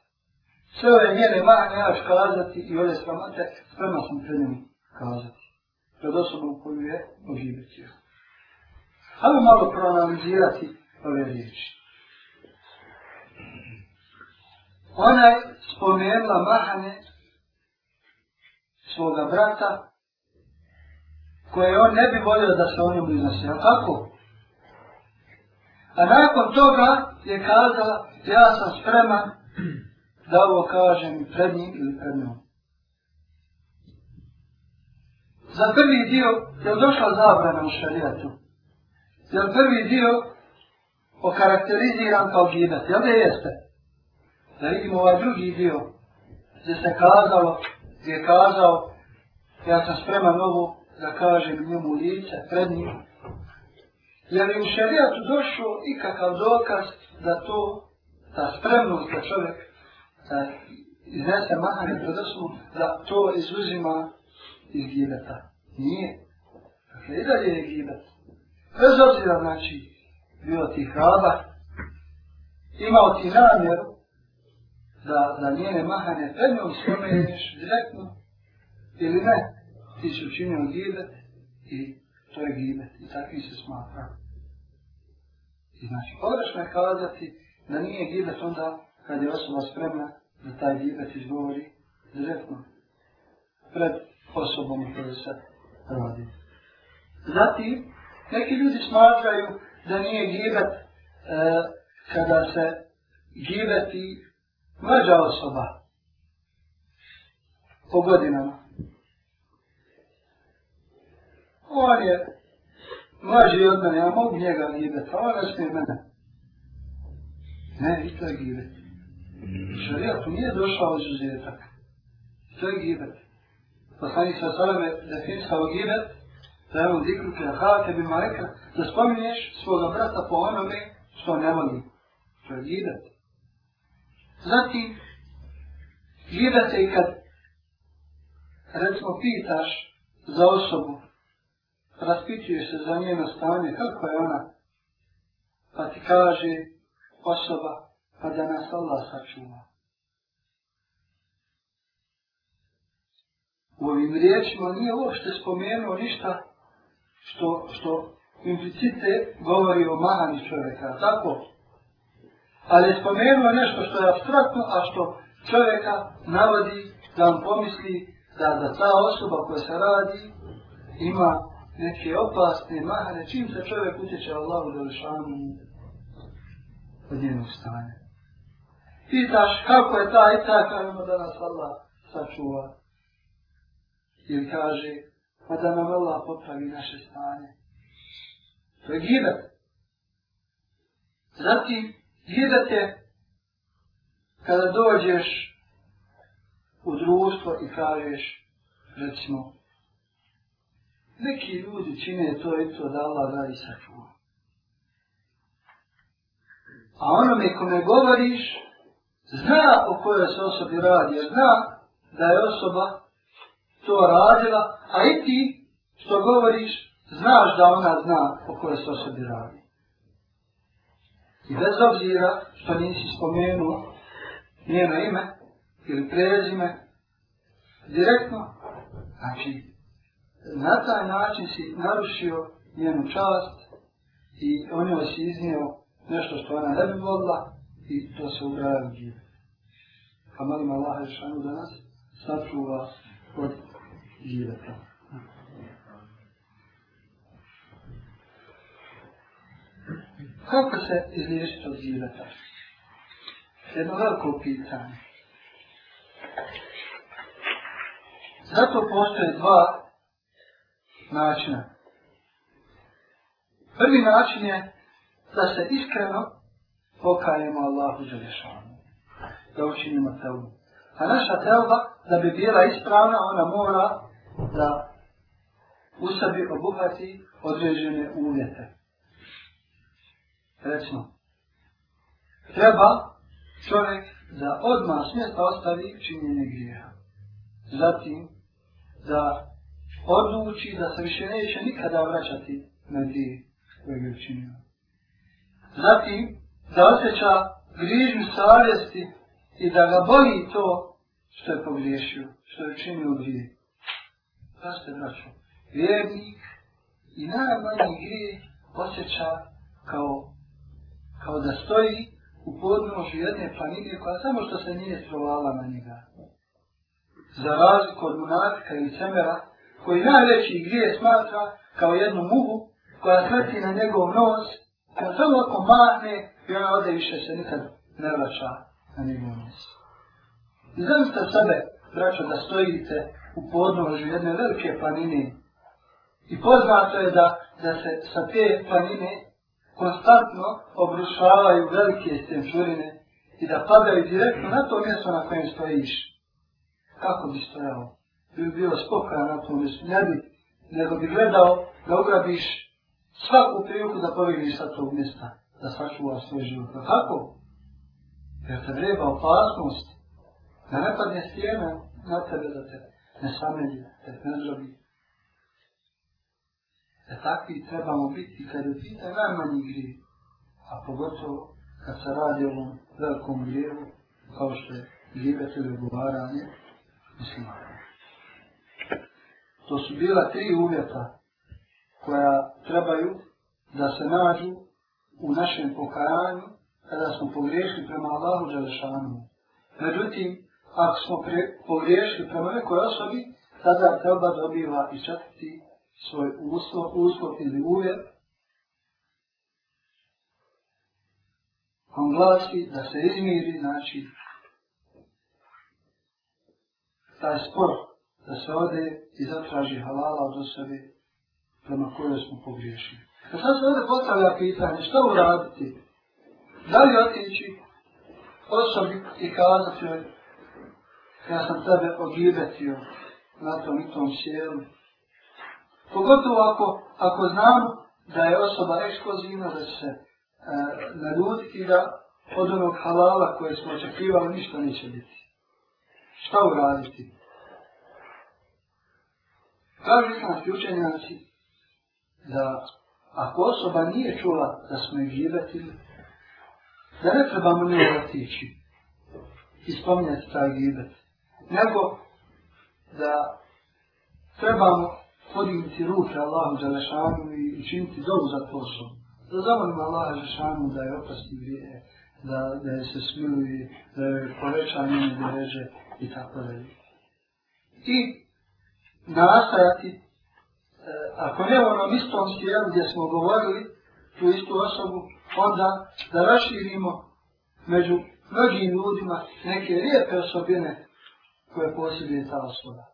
Sve ove njene mane ja kazati i ove sramate, prema sam pred njim kazati. Pred osobom koju je oživio cijelo. Ali malo proanalizirati ove riječi. Ona je spomenula mahane svoga brata, koje on ne bi volio da se o njemu iznosi. A kako? A nakon toga je kazala, ja sam spreman da ovo kažem pred njim ili pred njom. Za prvi dio je došla zabrana u šarijatu. Jer prvi dio okarakteriziran kao gibet, jel da jeste? Da vidimo ovaj drugi dio, gdje se kazalo, gdje je kazao, ja sam spreman ovo da kažem njemu lice, pred njim. Je li u šarijatu došlo ikakav dokaz da to, ta spremnost da čovjek da iznese mahanje pred osmom, da to izuzima iz gibeta? Nije. Dakle, i dalje je gibet bez obzira znači bio ti hraba, imao ti namjeru da, da njene mahanje pred njom spomeniš direktno ili ne, ti si učinio gibet i to je gibet i takvi se smatra. I znači, pogrešno je kazati da nije gibet onda kad je osoba spremna da taj gibet izgovori direktno pred osobom koju se radi. Zatim, Neki ljudi smatraju da nije gibet e, kada se gibeti mrđa osoba po godinama. On je mlađi od mene, ja mogu njega gibet, a on ne mene. Ne, i to je gibet. Šarijatu nije došao izuzetak. To je gibet. Poslanik sa sveme definisao gibet, Zajom zikru ke hake bi mareka, da spominješ svoga brata po onome što ne voli. Što je gledat. Zatim, gledat se i kad, recimo, pitaš za osobu, raspituješ se za njeno stanje, kako je ona, pa ti kaže osoba, pa da nas Allah sačuva. U ovim riječima nije uopšte spomenuo ništa što, što implicite govori o manani čovjeka, tako? Ali je spomenuo nešto što je abstraktno, a što čovjeka navodi da on pomisli da, da ta osoba koja se radi ima neke opasne mahane, čim se čovjek utječe Allahu da lišanu od njenog stanja. Pitaš kako je ta i ta, kažemo da nas Allah sačuva. Ili kaže, pa da nam Allah popravi naše stanje. To je gibet. Zatim, gibet je kada dođeš u društvo i kažeš, recimo, neki ljudi čine to i to da Allah radi sa čuvom. A onome kome govoriš, zna o kojoj se osobi radi, jer zna da je osoba to radila, a i ti što govoriš, znaš da ona zna o kojoj se osobi radi. I bez obzira što nisi spomenuo njeno ime ili prezime, direktno, znači, na taj način si narušio njenu čast i o njoj si iznio nešto što ona ne bi vodila i to se ugraja u džive. Pa molim Allaha i šanu da nas sačuva od žive tamo. Kako se izliješiti od života? Jedno veliko pitanje. Zato postoje dva načina. Prvi način je da se iskreno pokajemo Allahu za rješavanje. Da učinimo teubu. A naša teuba, da bi bila ispravna, ona mora da u sebi obuhati određene uvjete. Recimo, treba čovjek da odmah smjesta ostavi činjenje grijeha. Zatim, da odluči da se više neće nikada vraćati na grije koje je učinio. Zatim, da osjeća grižnu savjesti i da ga boli to što je pogriješio, što je učinio grijeh zašto je vraćao? Vjernik i najmanji gre osjeća kao, kao da stoji u podnožu jedne planine koja samo što se nije strovala na njega. Za razliku od monarka i semera, koji najveći gre smatra kao jednu muhu koja sveti na njegov nos, kao samo ako mahne i ona ode više se nikad ne vraća na njegov nos. I zamislite sebe, braćo, da stojite u podnožju jedne velike planine. I poznato je da, da se sa te planine konstantno obrušavaju velike stenčurine i da padaju direktno na to mjesto na kojem stojiš. Kako bi stojao? Bi bi bio spokojan na tom mjestu. Ne bi, nego bi gledao da ugrabiš svaku priliku da pobjegliš sa tog mjesta, da sačuvaš svoj život. A kako? Jer te vreba opasnost da ne padne stijena na tebe za tebe ne samelje, da ne zrobi. Da e takvi trebamo biti kada pita najmanji gri, a pogotovo kad se radi o ovom velikom grijevu, kao što je gribet ili ugovaranje, mislim. To su bila tri uvjeta koja trebaju da se nađu u našem pokajanju kada smo pogriješili prema Allahu Đelešanu. Međutim, ako smo pogriješili prema nekoj osobi, tada treba dobiva i četiti svoj uslov, uslov ili uvjer. On glasi da se izmiri, znači, taj spor da se ode i zatraži halala od osobe prema kojoj smo pogriješili. A e sad se ovdje postavlja pitanje, što uraditi? Da li otići osobi i kazati joj ja sam tebe ogibetio na tom i tom sjelu. Pogotovo ako, ako znam da je osoba eksplozivna, da se e, naruditi da od onog halala koje smo očekivali ništa neće biti. Šta uraditi? Kaži sam ti učenjaci znači, da ako osoba nije čula da smo ih gibetili, da ne trebamo ne vratići i spominjati taj gibet nego da trebamo podimiti ruke Allahu Đalešanu i učiniti dobu za to što. Da zavolimo Allaha Đalešanu da je opasni grije, da, da je se smiluje, da je poveća njene dreže i tako da je. I nastajati, e, ako ne ono istom stijelu gdje smo govorili tu istu osobu, onda da raširimo među mnogim ljudima neke lijepe osobine, koje posjeduje ta osoba.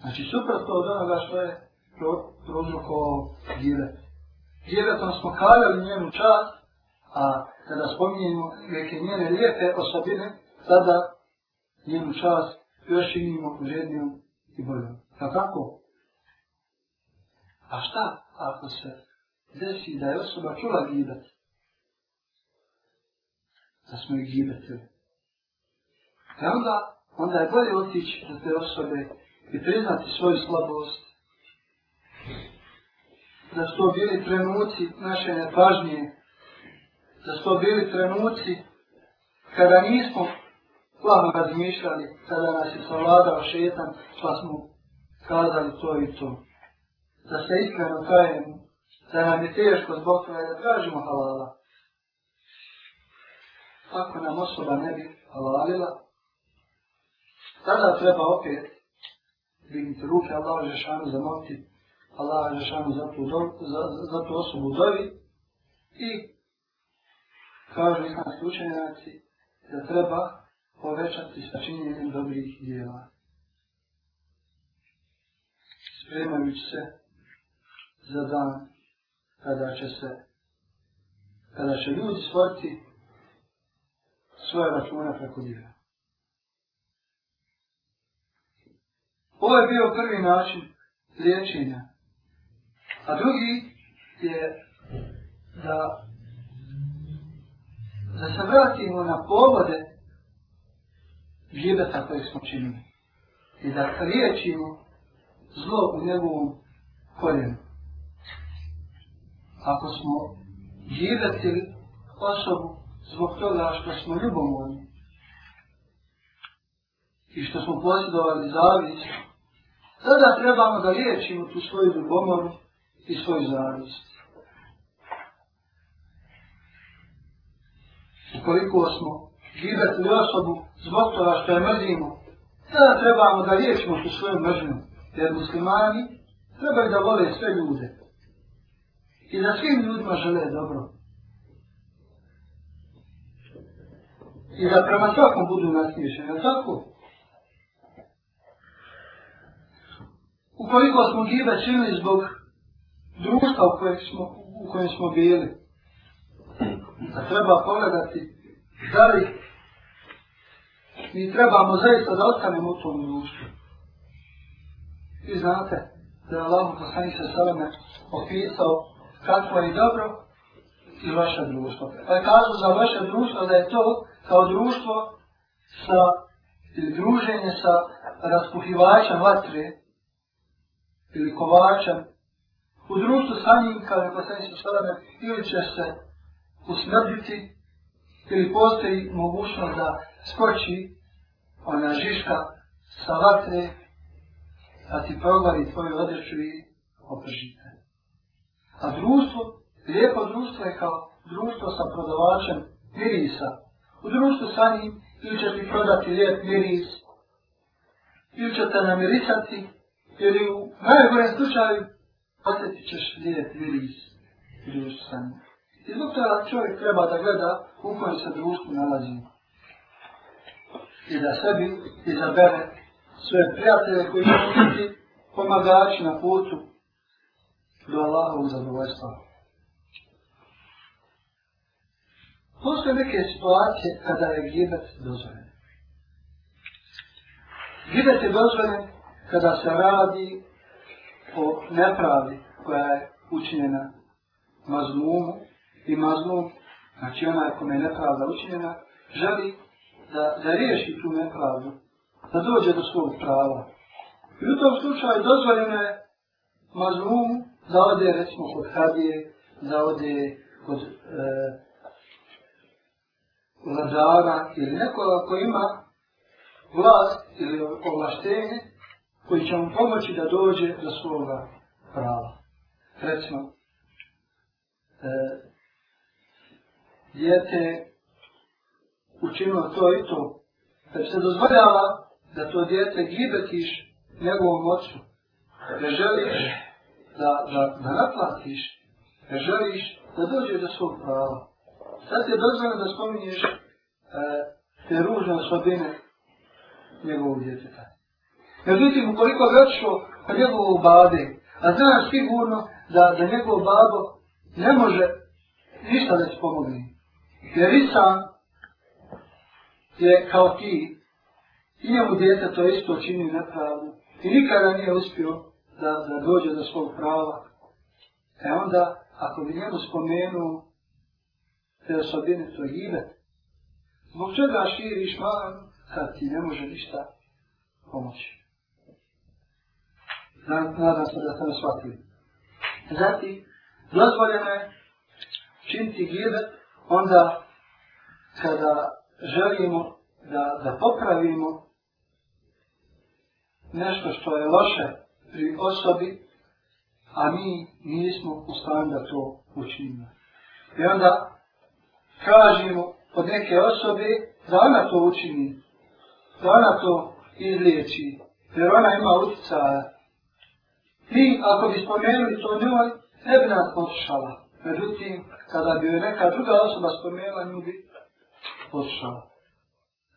Znači, suprotno od onoga što je prozrokovao gire. Gireto smo kavljali njenu čast, a kada spominjemo neke njene lijepe osobine, sada njenu čast još činimo uvrednijom i boljom. Pa kako? A šta ako se desi da je osoba čula gibet? Da smo ih gibetili. E onda, onda je bolje otići za te osobe i priznati svoju slabost. Da su to bili trenuci naše nepažnje. Da su to bili trenuci kada nismo plano razmišljali, kada nas je savladao šetan, pa smo kazali to i to. Da se iskreno kajemo, da nam je teško zbog toga da tražimo halala. Ako nam osoba ne bi halalila, Tada treba opet dignuti ruke Allaha Žešanu za mokti, Allaha Žešanu za tu, do, za, za tu osobu dovi i kažu islamski učenjaci da treba povećati sa činjenjem dobrih dijela. Spremajući se za dan kada će se kada će ljudi stvoriti svoje račune preko dijela. Ovo je bio prvi način liječenja. A drugi je da, da se vratimo na povode žibeta koje smo činili. I da liječimo zlo u njegovom koljenu. Ako smo živetili osobu zbog toga što smo ljubomorni i što smo posjedovali zavisno, tada trebamo da liječimo tu svoju ljubomoru i svoju zavist. Ukoliko smo gibetili osobu zbog toga što je mrzimo, tada trebamo da liječimo tu svoju mržnju, jer muslimani trebaju da vole sve ljude i da svim ljudima žele dobro. I da prema svakom budu nasmiješeni, je tako? ukoliko smo gibe činili zbog društva u kojem smo, u kojem smo bili. Da treba pogledati da li mi trebamo zaista da ostanemo u tom društvu. Vi znate da je Allah poslani se sveme opisao kako je dobro i vaše društvo. Pa je kazao za vaše društvo da je to kao društvo sa druženje sa raspuhivačem vatre, ili kovača, u društvu sa njim, kao je poslani sa sveme, ili će se usmrditi, ili postoji mogućnost da skoči ona žiška sa vatre, a ti progovari tvoju odreću i opržite. A društvo, lijepo društvo je kao društvo sa prodavačem mirisa. U društvu sa njim ili će ti prodati lijep miris, ili će te namirisati, ili u najgore slučaju, osjetit ćeš lijep miris, miris sam. I zbog toga čovjek treba da gleda u kojem se društvu nalazi. I da sebi izabere sve prijatelje koji će biti pomagači na putu do Allahovog zadovoljstva. Postoje neke situacije kada je gibet dozvoljen. Gibet je dozvoljen kada se radi o nepravdi koja je učinjena mazlumu i mazlum, znači onaj kome je nepravda učinjena, želi da, da riješi tu nepravdu, da dođe do svog prava. I u tom slučaju dozvoljeno je mazlum da ode recimo kod hadije, da ode kod e, vladara ili nekoga ko ima vlast ili ovlaštenje koji će vam pomoći da dođe do svoga prava. Recimo, e, djete učinilo to i to, da pa se dozvoljava da to djete gibetiš njegovom ocu, da želiš da, da, da naplatiš, da želiš da dođe do svog prava. Sad je dozvoljeno da spominješ e, te ružne osobine njegovog djeteta. Međutim, ukoliko je otišao kod njegovog babe, a znaš sigurno da, da njegov babo ne može ništa da ti pomogne. Jer i sam je kao ti, i njemu djete to isto čini nepravno. I nikada nije uspio da, da dođe do svog prava. E onda, ako bi njemu spomenuo te osobine, to je Zbog čega širiš malo kad ti ne može ništa pomoći. Na, nadam se da ste me shvatili. Zatim, dozvoljeno je činiti gibet onda kada želimo da, da popravimo nešto što je loše pri osobi, a mi nismo u stanju da to učinimo. I onda tražimo od neke osobe da ona to učini, da ona to izliječi, jer ona ima utjecaja Mi, ako bi spomenuli to njoj, ne bi nas potišala. Međutim, kada bi joj neka druga osoba spomenula, nju bi potišala.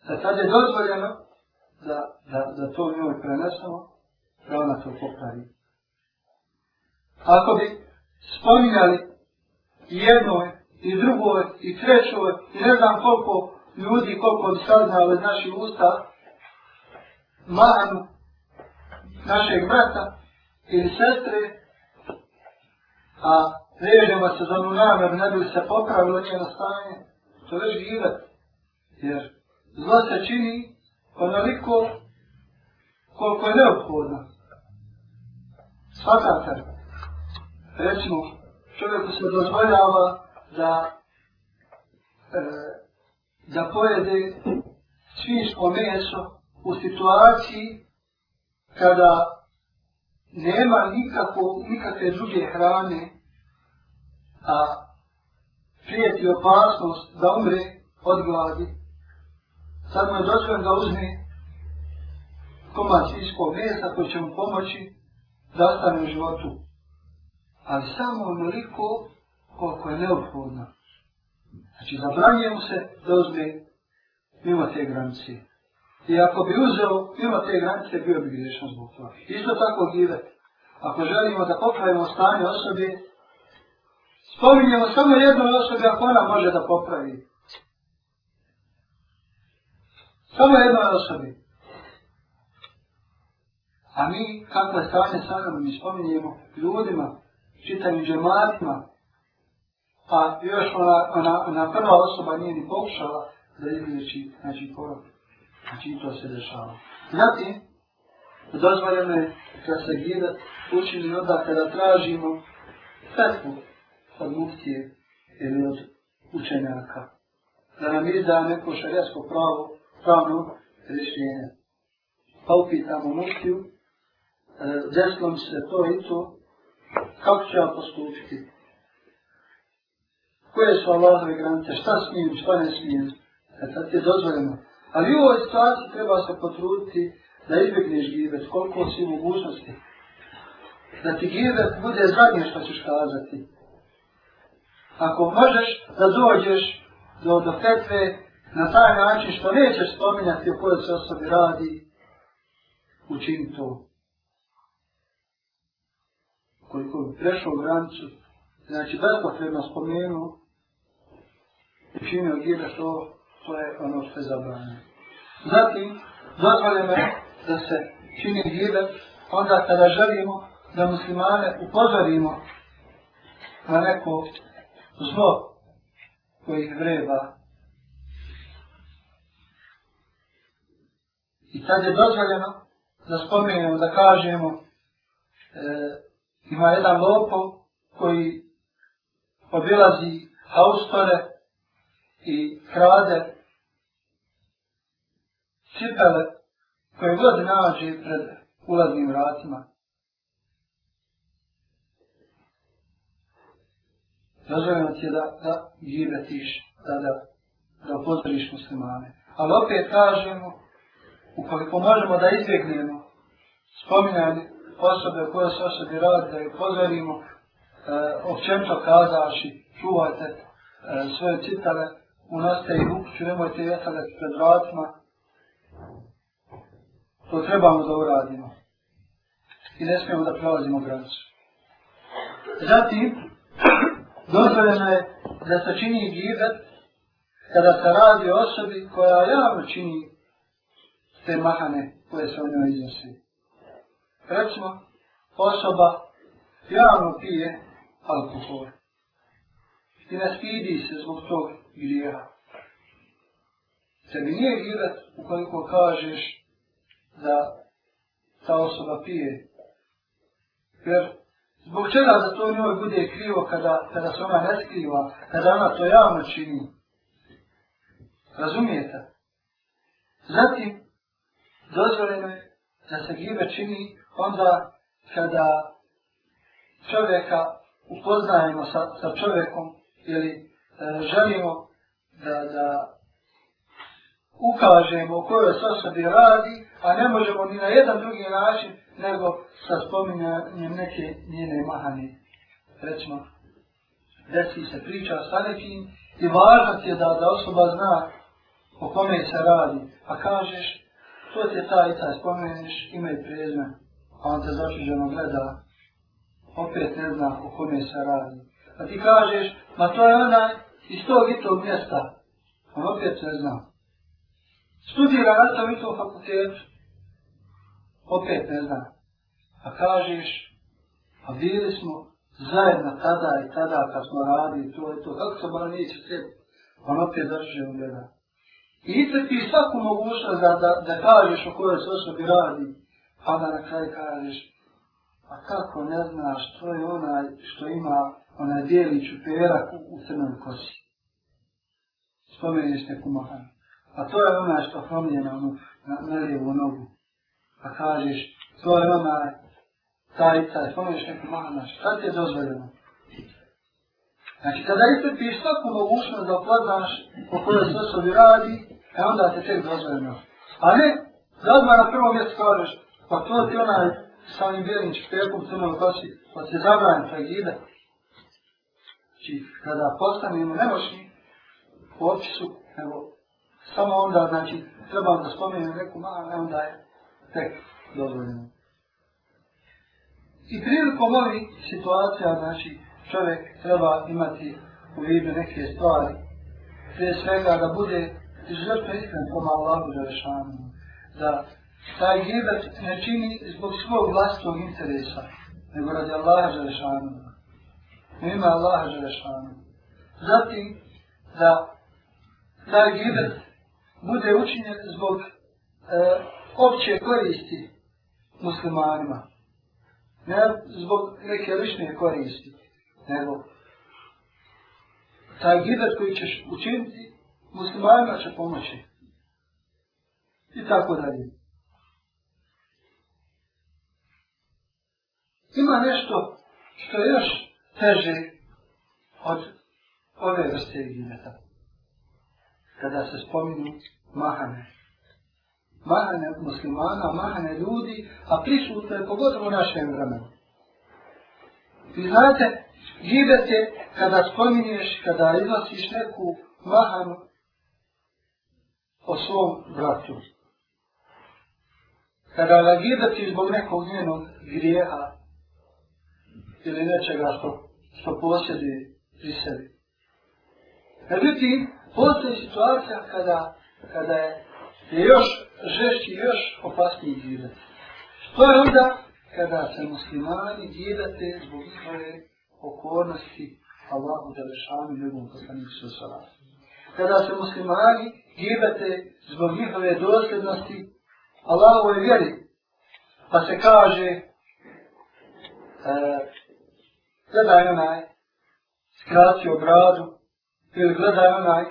Za sad je dozvoljeno da, da, da to njoj prenesemo, da ona to popravi. Ako bi spominjali jednoj, i drugoj, i trećoj, i ne znam koliko ljudi, koliko bi saznali naših usta, manu našeg brata, ili sestre, a ne vidimo se za onu namer, ne bi se popravilo njeno stanje, to već gledat. Jer zlo se čini onoliko koliko je neophodno. Svakate, recimo, čovjeku se dozvoljava da e, da pojede svinsko meso u situaciji kada nema nikako, nikakve druge hrane, a prijeti opasnost da umre od gladi. Sad mu je dozvan da uzme komad iskog mesa koji će mu pomoći da ostane u životu. Ali samo onoliko koliko je neophodno. Znači, zabranje mu se da uzme mimo te granice. I ako bi uzeo ima te granice, bio bi grešan zbog toga. Isto tako gire. Ako želimo da popravimo stanje osobi, spominjamo samo jednu osobi, ako ona može da popravi. Samo jednoj osobi. A mi, kakve stanje sanjamo, mi spominjemo ljudima, čitavim džematima, pa još ona, ona, ona prva osoba nije ni pokušala da izgledeći, znači, korak. Znači, to se dešava. Zatim, dozvoljeno je kad se gleda učini noda kada tražimo fetvu od muftije ili od učenjaka. Da nam izda neko šarijasko pravo, pravno rješenje. Pa upitamo muftiju, e, desno mi se to i to, kako ću ja postupiti? Koje su Allahove granice, šta smijem, šta ne smijem? E sad je dozvoljeno. Ali u ovoj situaciji treba se potruditi da izbjegneš gibet, koliko si mogućnosti. Da ti gibet bude zadnje što ćeš kazati. Ako možeš da dođeš do, do fetve na taj način što nećeš spominjati o kojoj se osobi radi, učin to. Koliko bi prešao granicu, znači bez potrebno spomenuo, učinio gibet to to je ono što je zabranjeno. Zatim, dozvoljeno je da se čini hibet, onda kada želimo da muslimane upozorimo na neko zlo koji ih vreba. I tad je dozvoljeno da spomenemo, da kažemo e, ima jedan lopo koji obilazi haustore i krade cipele koje god nađe pred ulaznim vratima. Zazovemo ti da, da gibetiš, da, da, da pozoriš muslimane. Ali opet kažemo, ukoliko možemo da izbjegnemo spominjanje osobe o kojoj se osobi radi, da ju pozorimo, e, općenito kazaši, čuvajte e, svoje citale, unoste ih u kuću, nemojte jesadati pred vratima, to trebamo da uradimo. I ne smijemo da prelazimo granicu. Zatim, *clears throat* dozvoljeno je da se čini gibet kada se radi o osobi koja javno čini te mahane koje se o njoj iznosi. Recimo, osoba javno pije alkohol. I ne stidi se zbog tog grija. Se mi nije gibet ukoliko kažeš da ta osoba pije. Jer zbog čega za to njoj bude krivo kada, kada se ona ne skriva, kada ona to javno čini. Razumijete? Zatim, dozvoljeno je da se gibe čini onda kada čovjeka upoznajemo sa, sa čovjekom ili e, želimo da, da ukažemo u kojoj se osobi radi, a ne možemo ni na jedan drugi način nego sa spominjanjem neke njene mahane. Recimo, desi se priča sa nekim i važnost je da, da osoba zna o kome se radi, pa kažeš, to ti je ta i taj spomeniš, ima i prezme, a on te začuđeno gleda, opet ne zna o kome se radi. A ti kažeš, ma to je ona iz tog i tog mjesta, on opet ne zna studira na tom istom fakultetu, opet ne zna. A pa kažeš, a pa bili smo zajedno tada i tada kad smo radili to i to, kako se mora nije se on opet drže u gleda. I ite ti svaku mogućnost da, da, da kažeš o kojoj se osobi radi, pa da na kraj kažeš, a kako ne znaš, to je onaj što ima onaj dijelić u perak u crnoj kosi. Spomeniš neku mahanu. A to je ona što promije na onu na, lijevu nogu. Pa kažeš, to je ona taj, taj, spomeniš neku mahana, znači, šta ti je dozvoljeno? Znači, kada istrpiš svaku mogućnost da opoznaš po kojoj se osobi radi, e onda te tek dozvoljeno. A ne, da odmah na prvom mjestu kažeš, pa to ti onaj sa onim bijelim čepom crnoj kosi, pa se zabranim sa gide. Znači, kada postanemo nemoćni, uopće su, evo, Samo onda, znači, treba da spomenem reku, ma, ne, onda je tek dozvoljeno. I prilikom ovih situacija, znači, čovjek treba imati u vidu neke stvari, prije svega da bude izuzetno iskren prema Allahu Đerašanu, da taj gibet ne čini zbog svog vlastnog interesa, nego radi Allaha Đerašanu, u ime Allaha Đerašanu. Zatim, da taj gibet bude učinjen zbog e, opće koristi muslimanima. Ne zbog neke lične koristi. Nego taj gibet koji ćeš učiniti muslimanima će pomoći. I tako dalje. Ima nešto što je još teže od ove vrste gibeta kada se spominu mahane. Mahane muslimana, mahane ljudi, a prisutno je pogotovo u našem vremenu. Vi znate, gibet je kada spominješ, kada iznosiš neku mahanu o svom bratu. Kada ga gibet je zbog nekog njenog grijeha ili nečega što, što posjedi pri sebi. Međutim, Postoji situacija kada, kada je, je još žešći, još opasniji djedat. Što je onda kada se muslimani djedate zbog svoje pokornosti Allahu da rešavaju ljubom poslanih sosala. Kada se muslimani djedate zbog njihove dosljednosti Allahu je vjeri. Pa se kaže uh, gledaj onaj skratio bradu ili gledaj onaj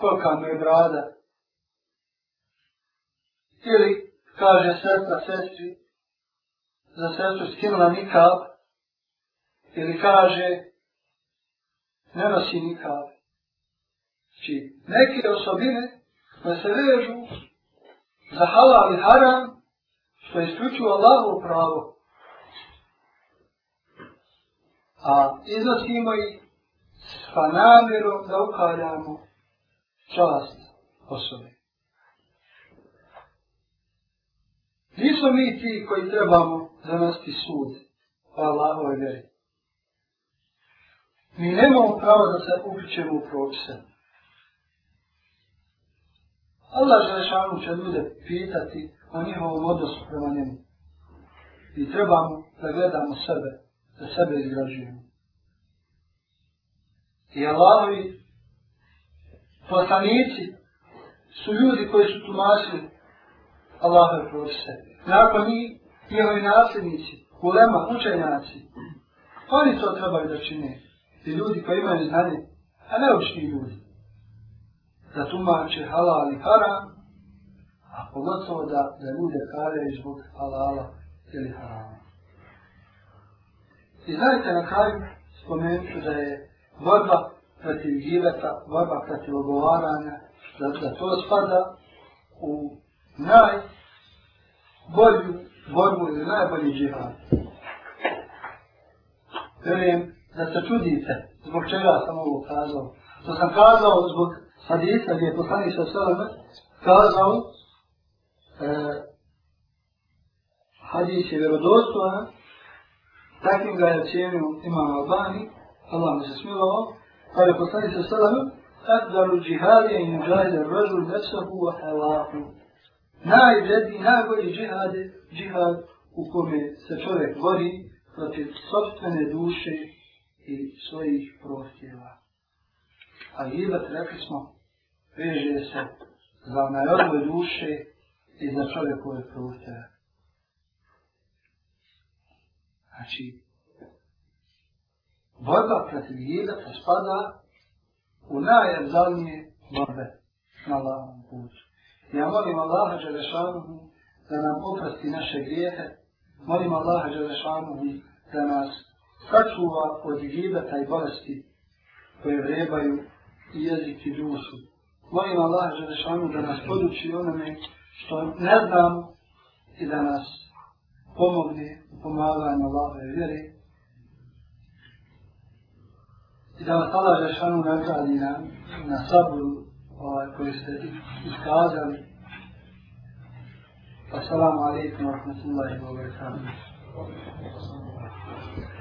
kolika mu je brada. Ili, kaže sestra sestri, za sestru skinula nikab, ili kaže, ne nosi nikab. Či znači, neke osobine da se vežu za halal i haram, što je isključivo Allahovo pravo. A iznosimo ih sa namjerom da ukaljamo čast osobe. Nismo mi ti koji trebamo zanasti sud pa Allahove vjeri. Mi nemamo pravo da se uključemo u propise. Allah Želešanu će ljude pitati o njihovom odnosu prema njemu. Mi trebamo da gledamo sebe, da sebe izgrađujemo. I Allahovi Platanici su ljudi koji su tumačili Allahove propise. Nakon njih, njihovi nasljednici, ulema, učenjaci, oni to trebali da čine. I ljudi koji imaju znanje, a ne učni ljudi. Da tumače halal i haram, a pogotovo da, da ljude kare zbog halala ili harama. I znajte na kraju, spomenuću da je borba protiv gileta, borba protiv ogovaranja, da, da to spada u najbolju borbu ili najbolji džihad. Verujem da se čudite zbog čega sam ovo kazao. To sam kazao zbog hadisa gdje je poslani sa sveme kazao e, hadis je vjerodostojan, takim ga je cijenio imam Albani, Allah mi se smilovao, Kada je poslanik sa sallahu, Afdaru džihadi i mužajde rožu nefsahu wa halahu. Najvredni, najgori džihad je džihad u kome se čovjek vodi protiv sobstvene duše i svojih prohtjeva. A gibat, rekli smo, veže se za narodove duše i za čovjekove prohtjeve. Znači, borba protiv grijeha to spada u najavzalnije borbe na Allahom putu. Ja molim Allaha Đelešanuhu da nam oprosti naše grijehe, molim Allaha Đelešanuhu da nas sačuva od gibeta i bolesti koje vrebaju i jezik i dušu. Molim Allah Želešanu da nas poduči onome što ne znam i da nas pomogne u pomaganju Allahove vjeri. از این حال تا درشان رنگ آدیدن، این حضور و اکورسته از علیکم و رحمت الله و برکاته.